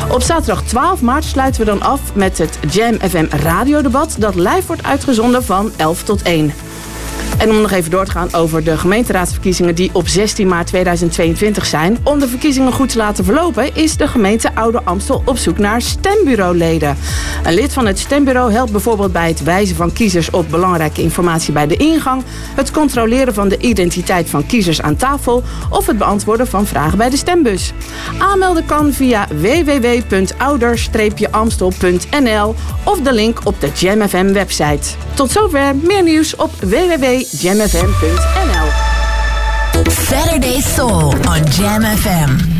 Op zaterdag 12 maart sluiten we dan af met het Jam FM radiodebat dat live wordt uitgezonden van 11 tot 1. En om nog even door te gaan over de gemeenteraadsverkiezingen die op 16 maart 2022 zijn. Om de verkiezingen goed te laten verlopen is de gemeente Oude Amstel op zoek naar stembureauleden. Een lid van het stembureau helpt bijvoorbeeld bij het wijzen van kiezers op belangrijke informatie bij de ingang, het controleren van de identiteit van kiezers aan tafel of het beantwoorden van vragen bij de stembus. Aanmelden kan via www.ouder-amstel.nl of de link op de Jam FM website. Tot zover meer nieuws op www.jamfm.nl. Saturday Soul on Jam FM.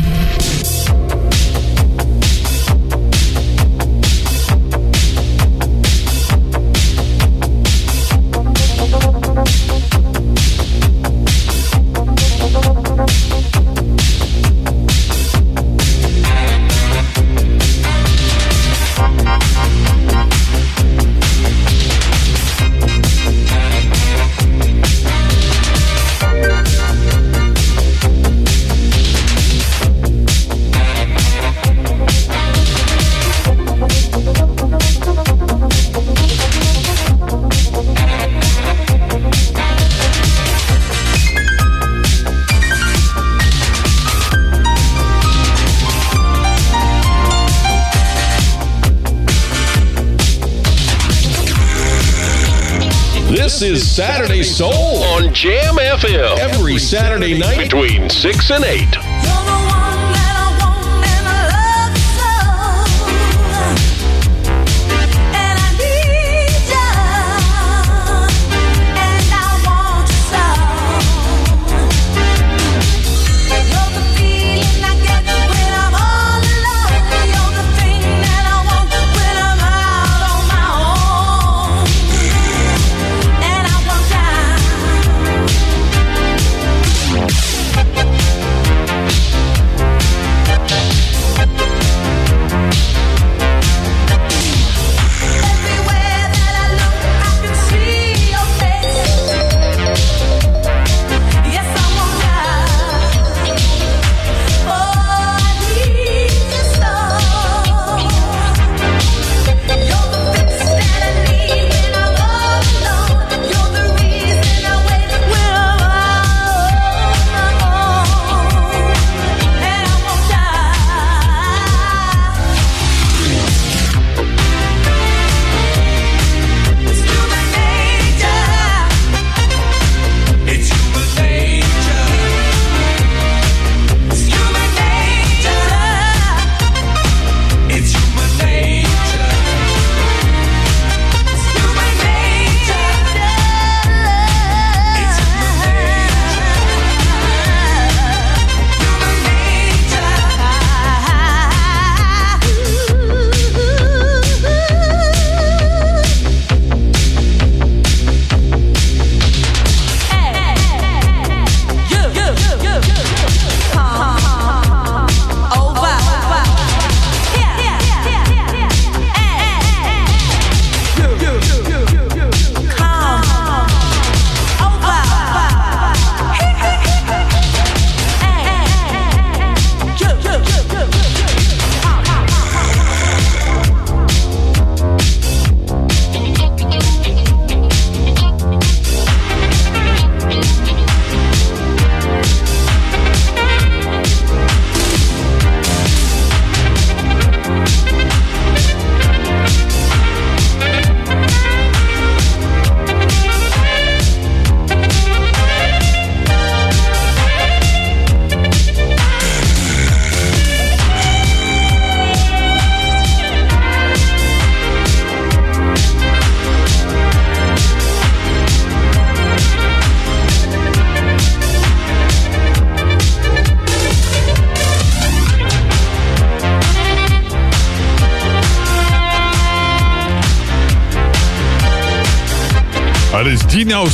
This is Saturday Soul on Jam FM. Every Saturday night between 6 and 8.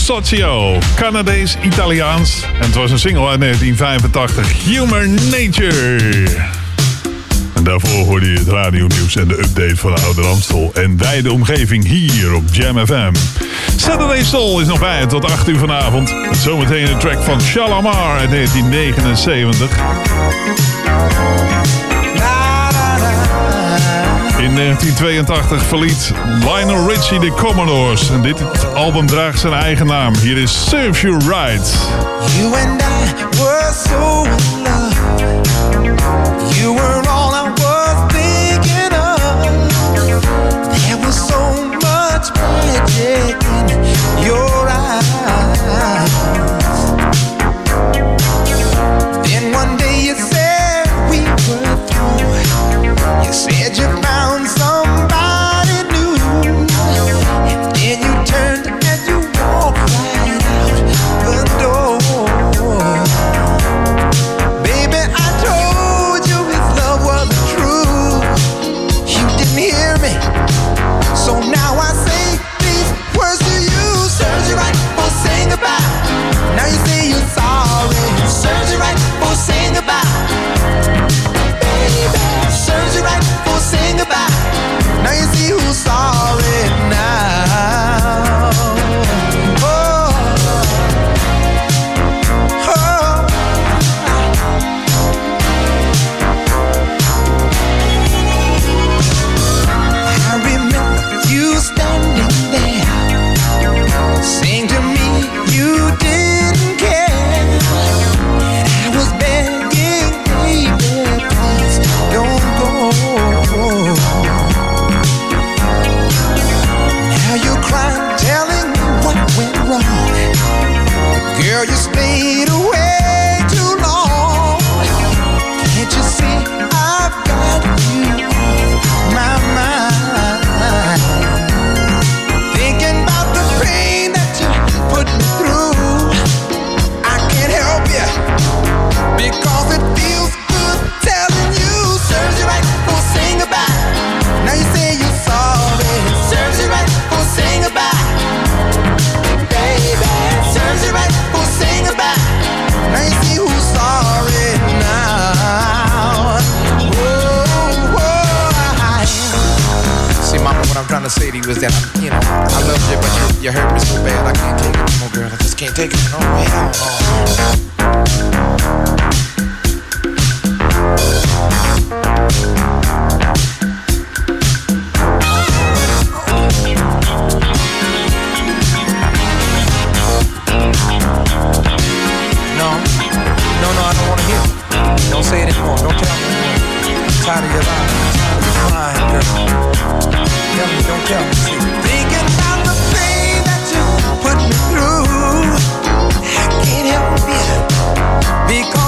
Socio, Canadees-Italiaans. En het was een single uit 1985, Human Nature. En daarvoor hoorde je het radionieuws en de update van de Oude Amstel. En wijde omgeving hier op Jam FM. Saturday Soul is nog bij tot 8 uur vanavond. En zometeen een track van Shalamar uit 1979. In 1982 verliet Lionel Richie de Commodores. En dit album draagt zijn eigen naam. Hier is Serve You Right. You and I were so in love. You were all I. There was so much is that, I'm, you know, I love you, but you, you hurt me so bad, I can't take it no more, girl. I just can't take it no more. No. I don't want to hear it. Don't say it anymore. Don't tell me. I'm tired of your lies. Girl. Tell me, don't tell me. The pain that you put me through. Can't help it because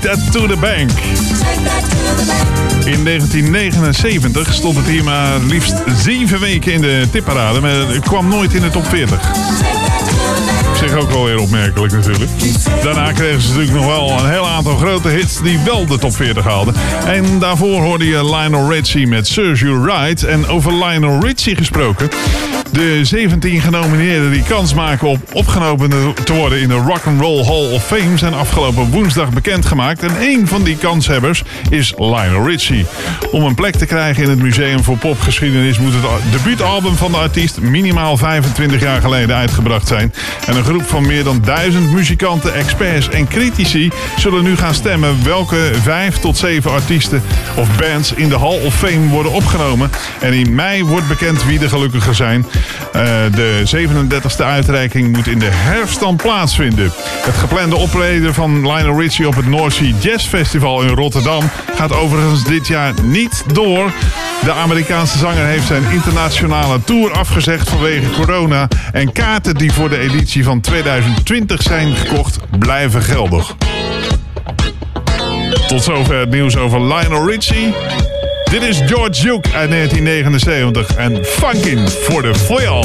That to the Bank. In 1979 stond het hier maar liefst zeven weken in de tipparade, maar het kwam nooit in de top 40. Op zich ook wel weer opmerkelijk natuurlijk. Daarna kregen ze natuurlijk nog wel een heel aantal grote hits die wel de top 40 haalden. En daarvoor hoorde je Lionel Richie met Serves You Right. En over Lionel Richie gesproken. De 17 genomineerden die kans maken op opgenomen te worden in de Rock and Roll Hall of Fame zijn afgelopen woensdag bekendgemaakt. En één van die kanshebbers is Lionel Richie. Om een plek te krijgen in het Museum voor Popgeschiedenis moet het debuutalbum van de artiest minimaal 25 jaar geleden uitgebracht zijn. En een groep van meer dan duizend muzikanten, experts en critici zullen nu gaan stemmen welke vijf tot zeven artiesten of bands in de Hall of Fame worden opgenomen. En in mei wordt bekend wie de gelukkigen zijn. Eh, de 37e uitreiking moet in de herfst dan plaatsvinden. Het geplande optreden van Lionel Richie op het North Sea Jazz Festival in Rotterdam gaat overigens dit jaar niet door. De Amerikaanse zanger heeft zijn internationale tour afgezegd vanwege corona. En kaarten die voor de editie van 2020 zijn gekocht blijven geldig. Tot zover het nieuws over Lionel Richie. Dit is George Duke uit 1979 en Funkin' for the Foil.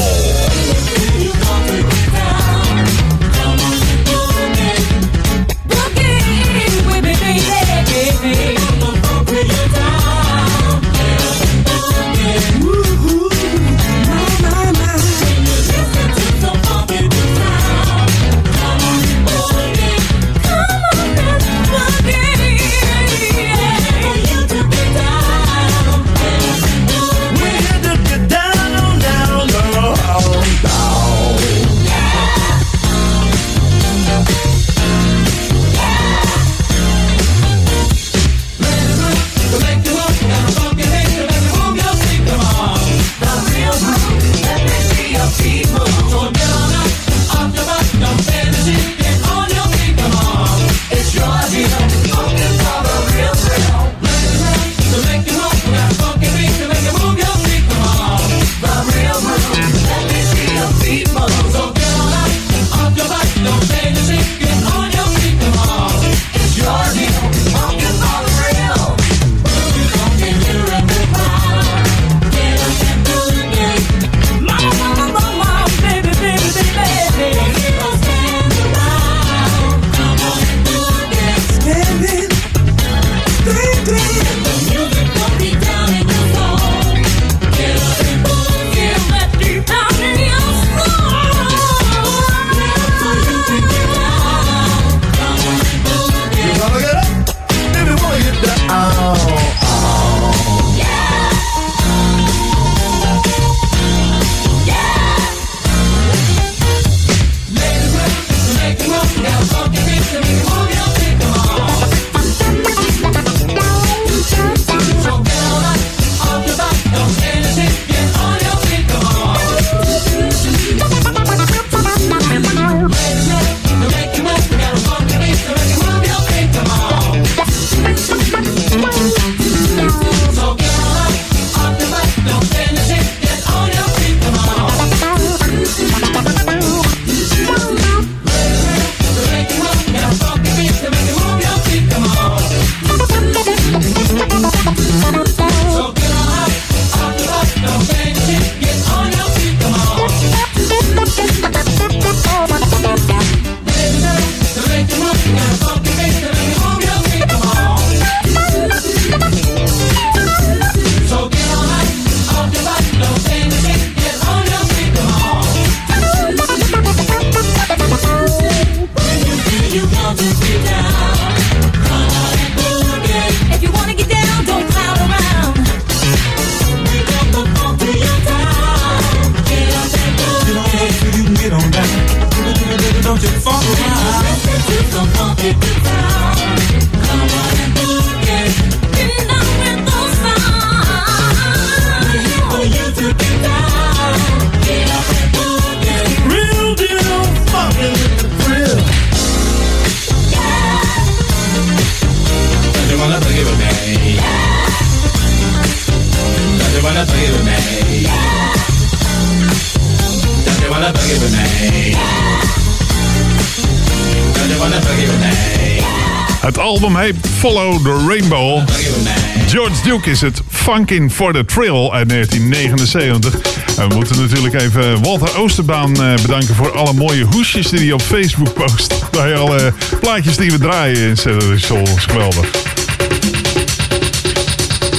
Is het Funkin' for the Thrill uit 1979. En we moeten natuurlijk even Walter Oosterbaan eh, bedanken voor alle mooie hoesjes die hij op Facebook post. Bij alle plaatjes die we draaien in Saturday Soul. Is geweldig.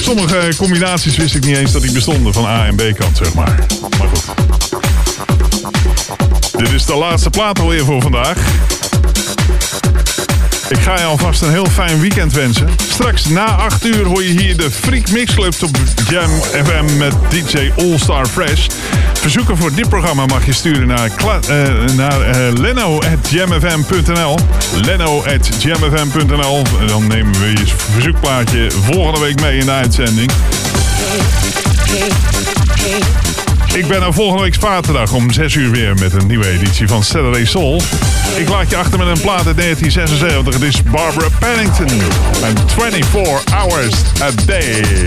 Sommige combinaties wist ik niet eens dat die bestonden van A en B kant, zeg maar. Dit is de laatste plaat alweer voor vandaag. Ik ga je alvast een heel fijn weekend wensen. Straks na 8 uur hoor je hier de Freak Mix Club op Jam FM met DJ All Star Fresh. Verzoeken voor dit programma mag je sturen naar, eh, naar eh, leno.jamfm.nl leno.jamfm.nl Dan nemen we je verzoekplaatje volgende week mee in de uitzending. Ik ben er volgende week zaterdag om 6 uur weer met een nieuwe editie van Saturday Soul. Ik laat je achter met een plaat uit 1976. Het is Barbara Pennington. En 24 hours a day.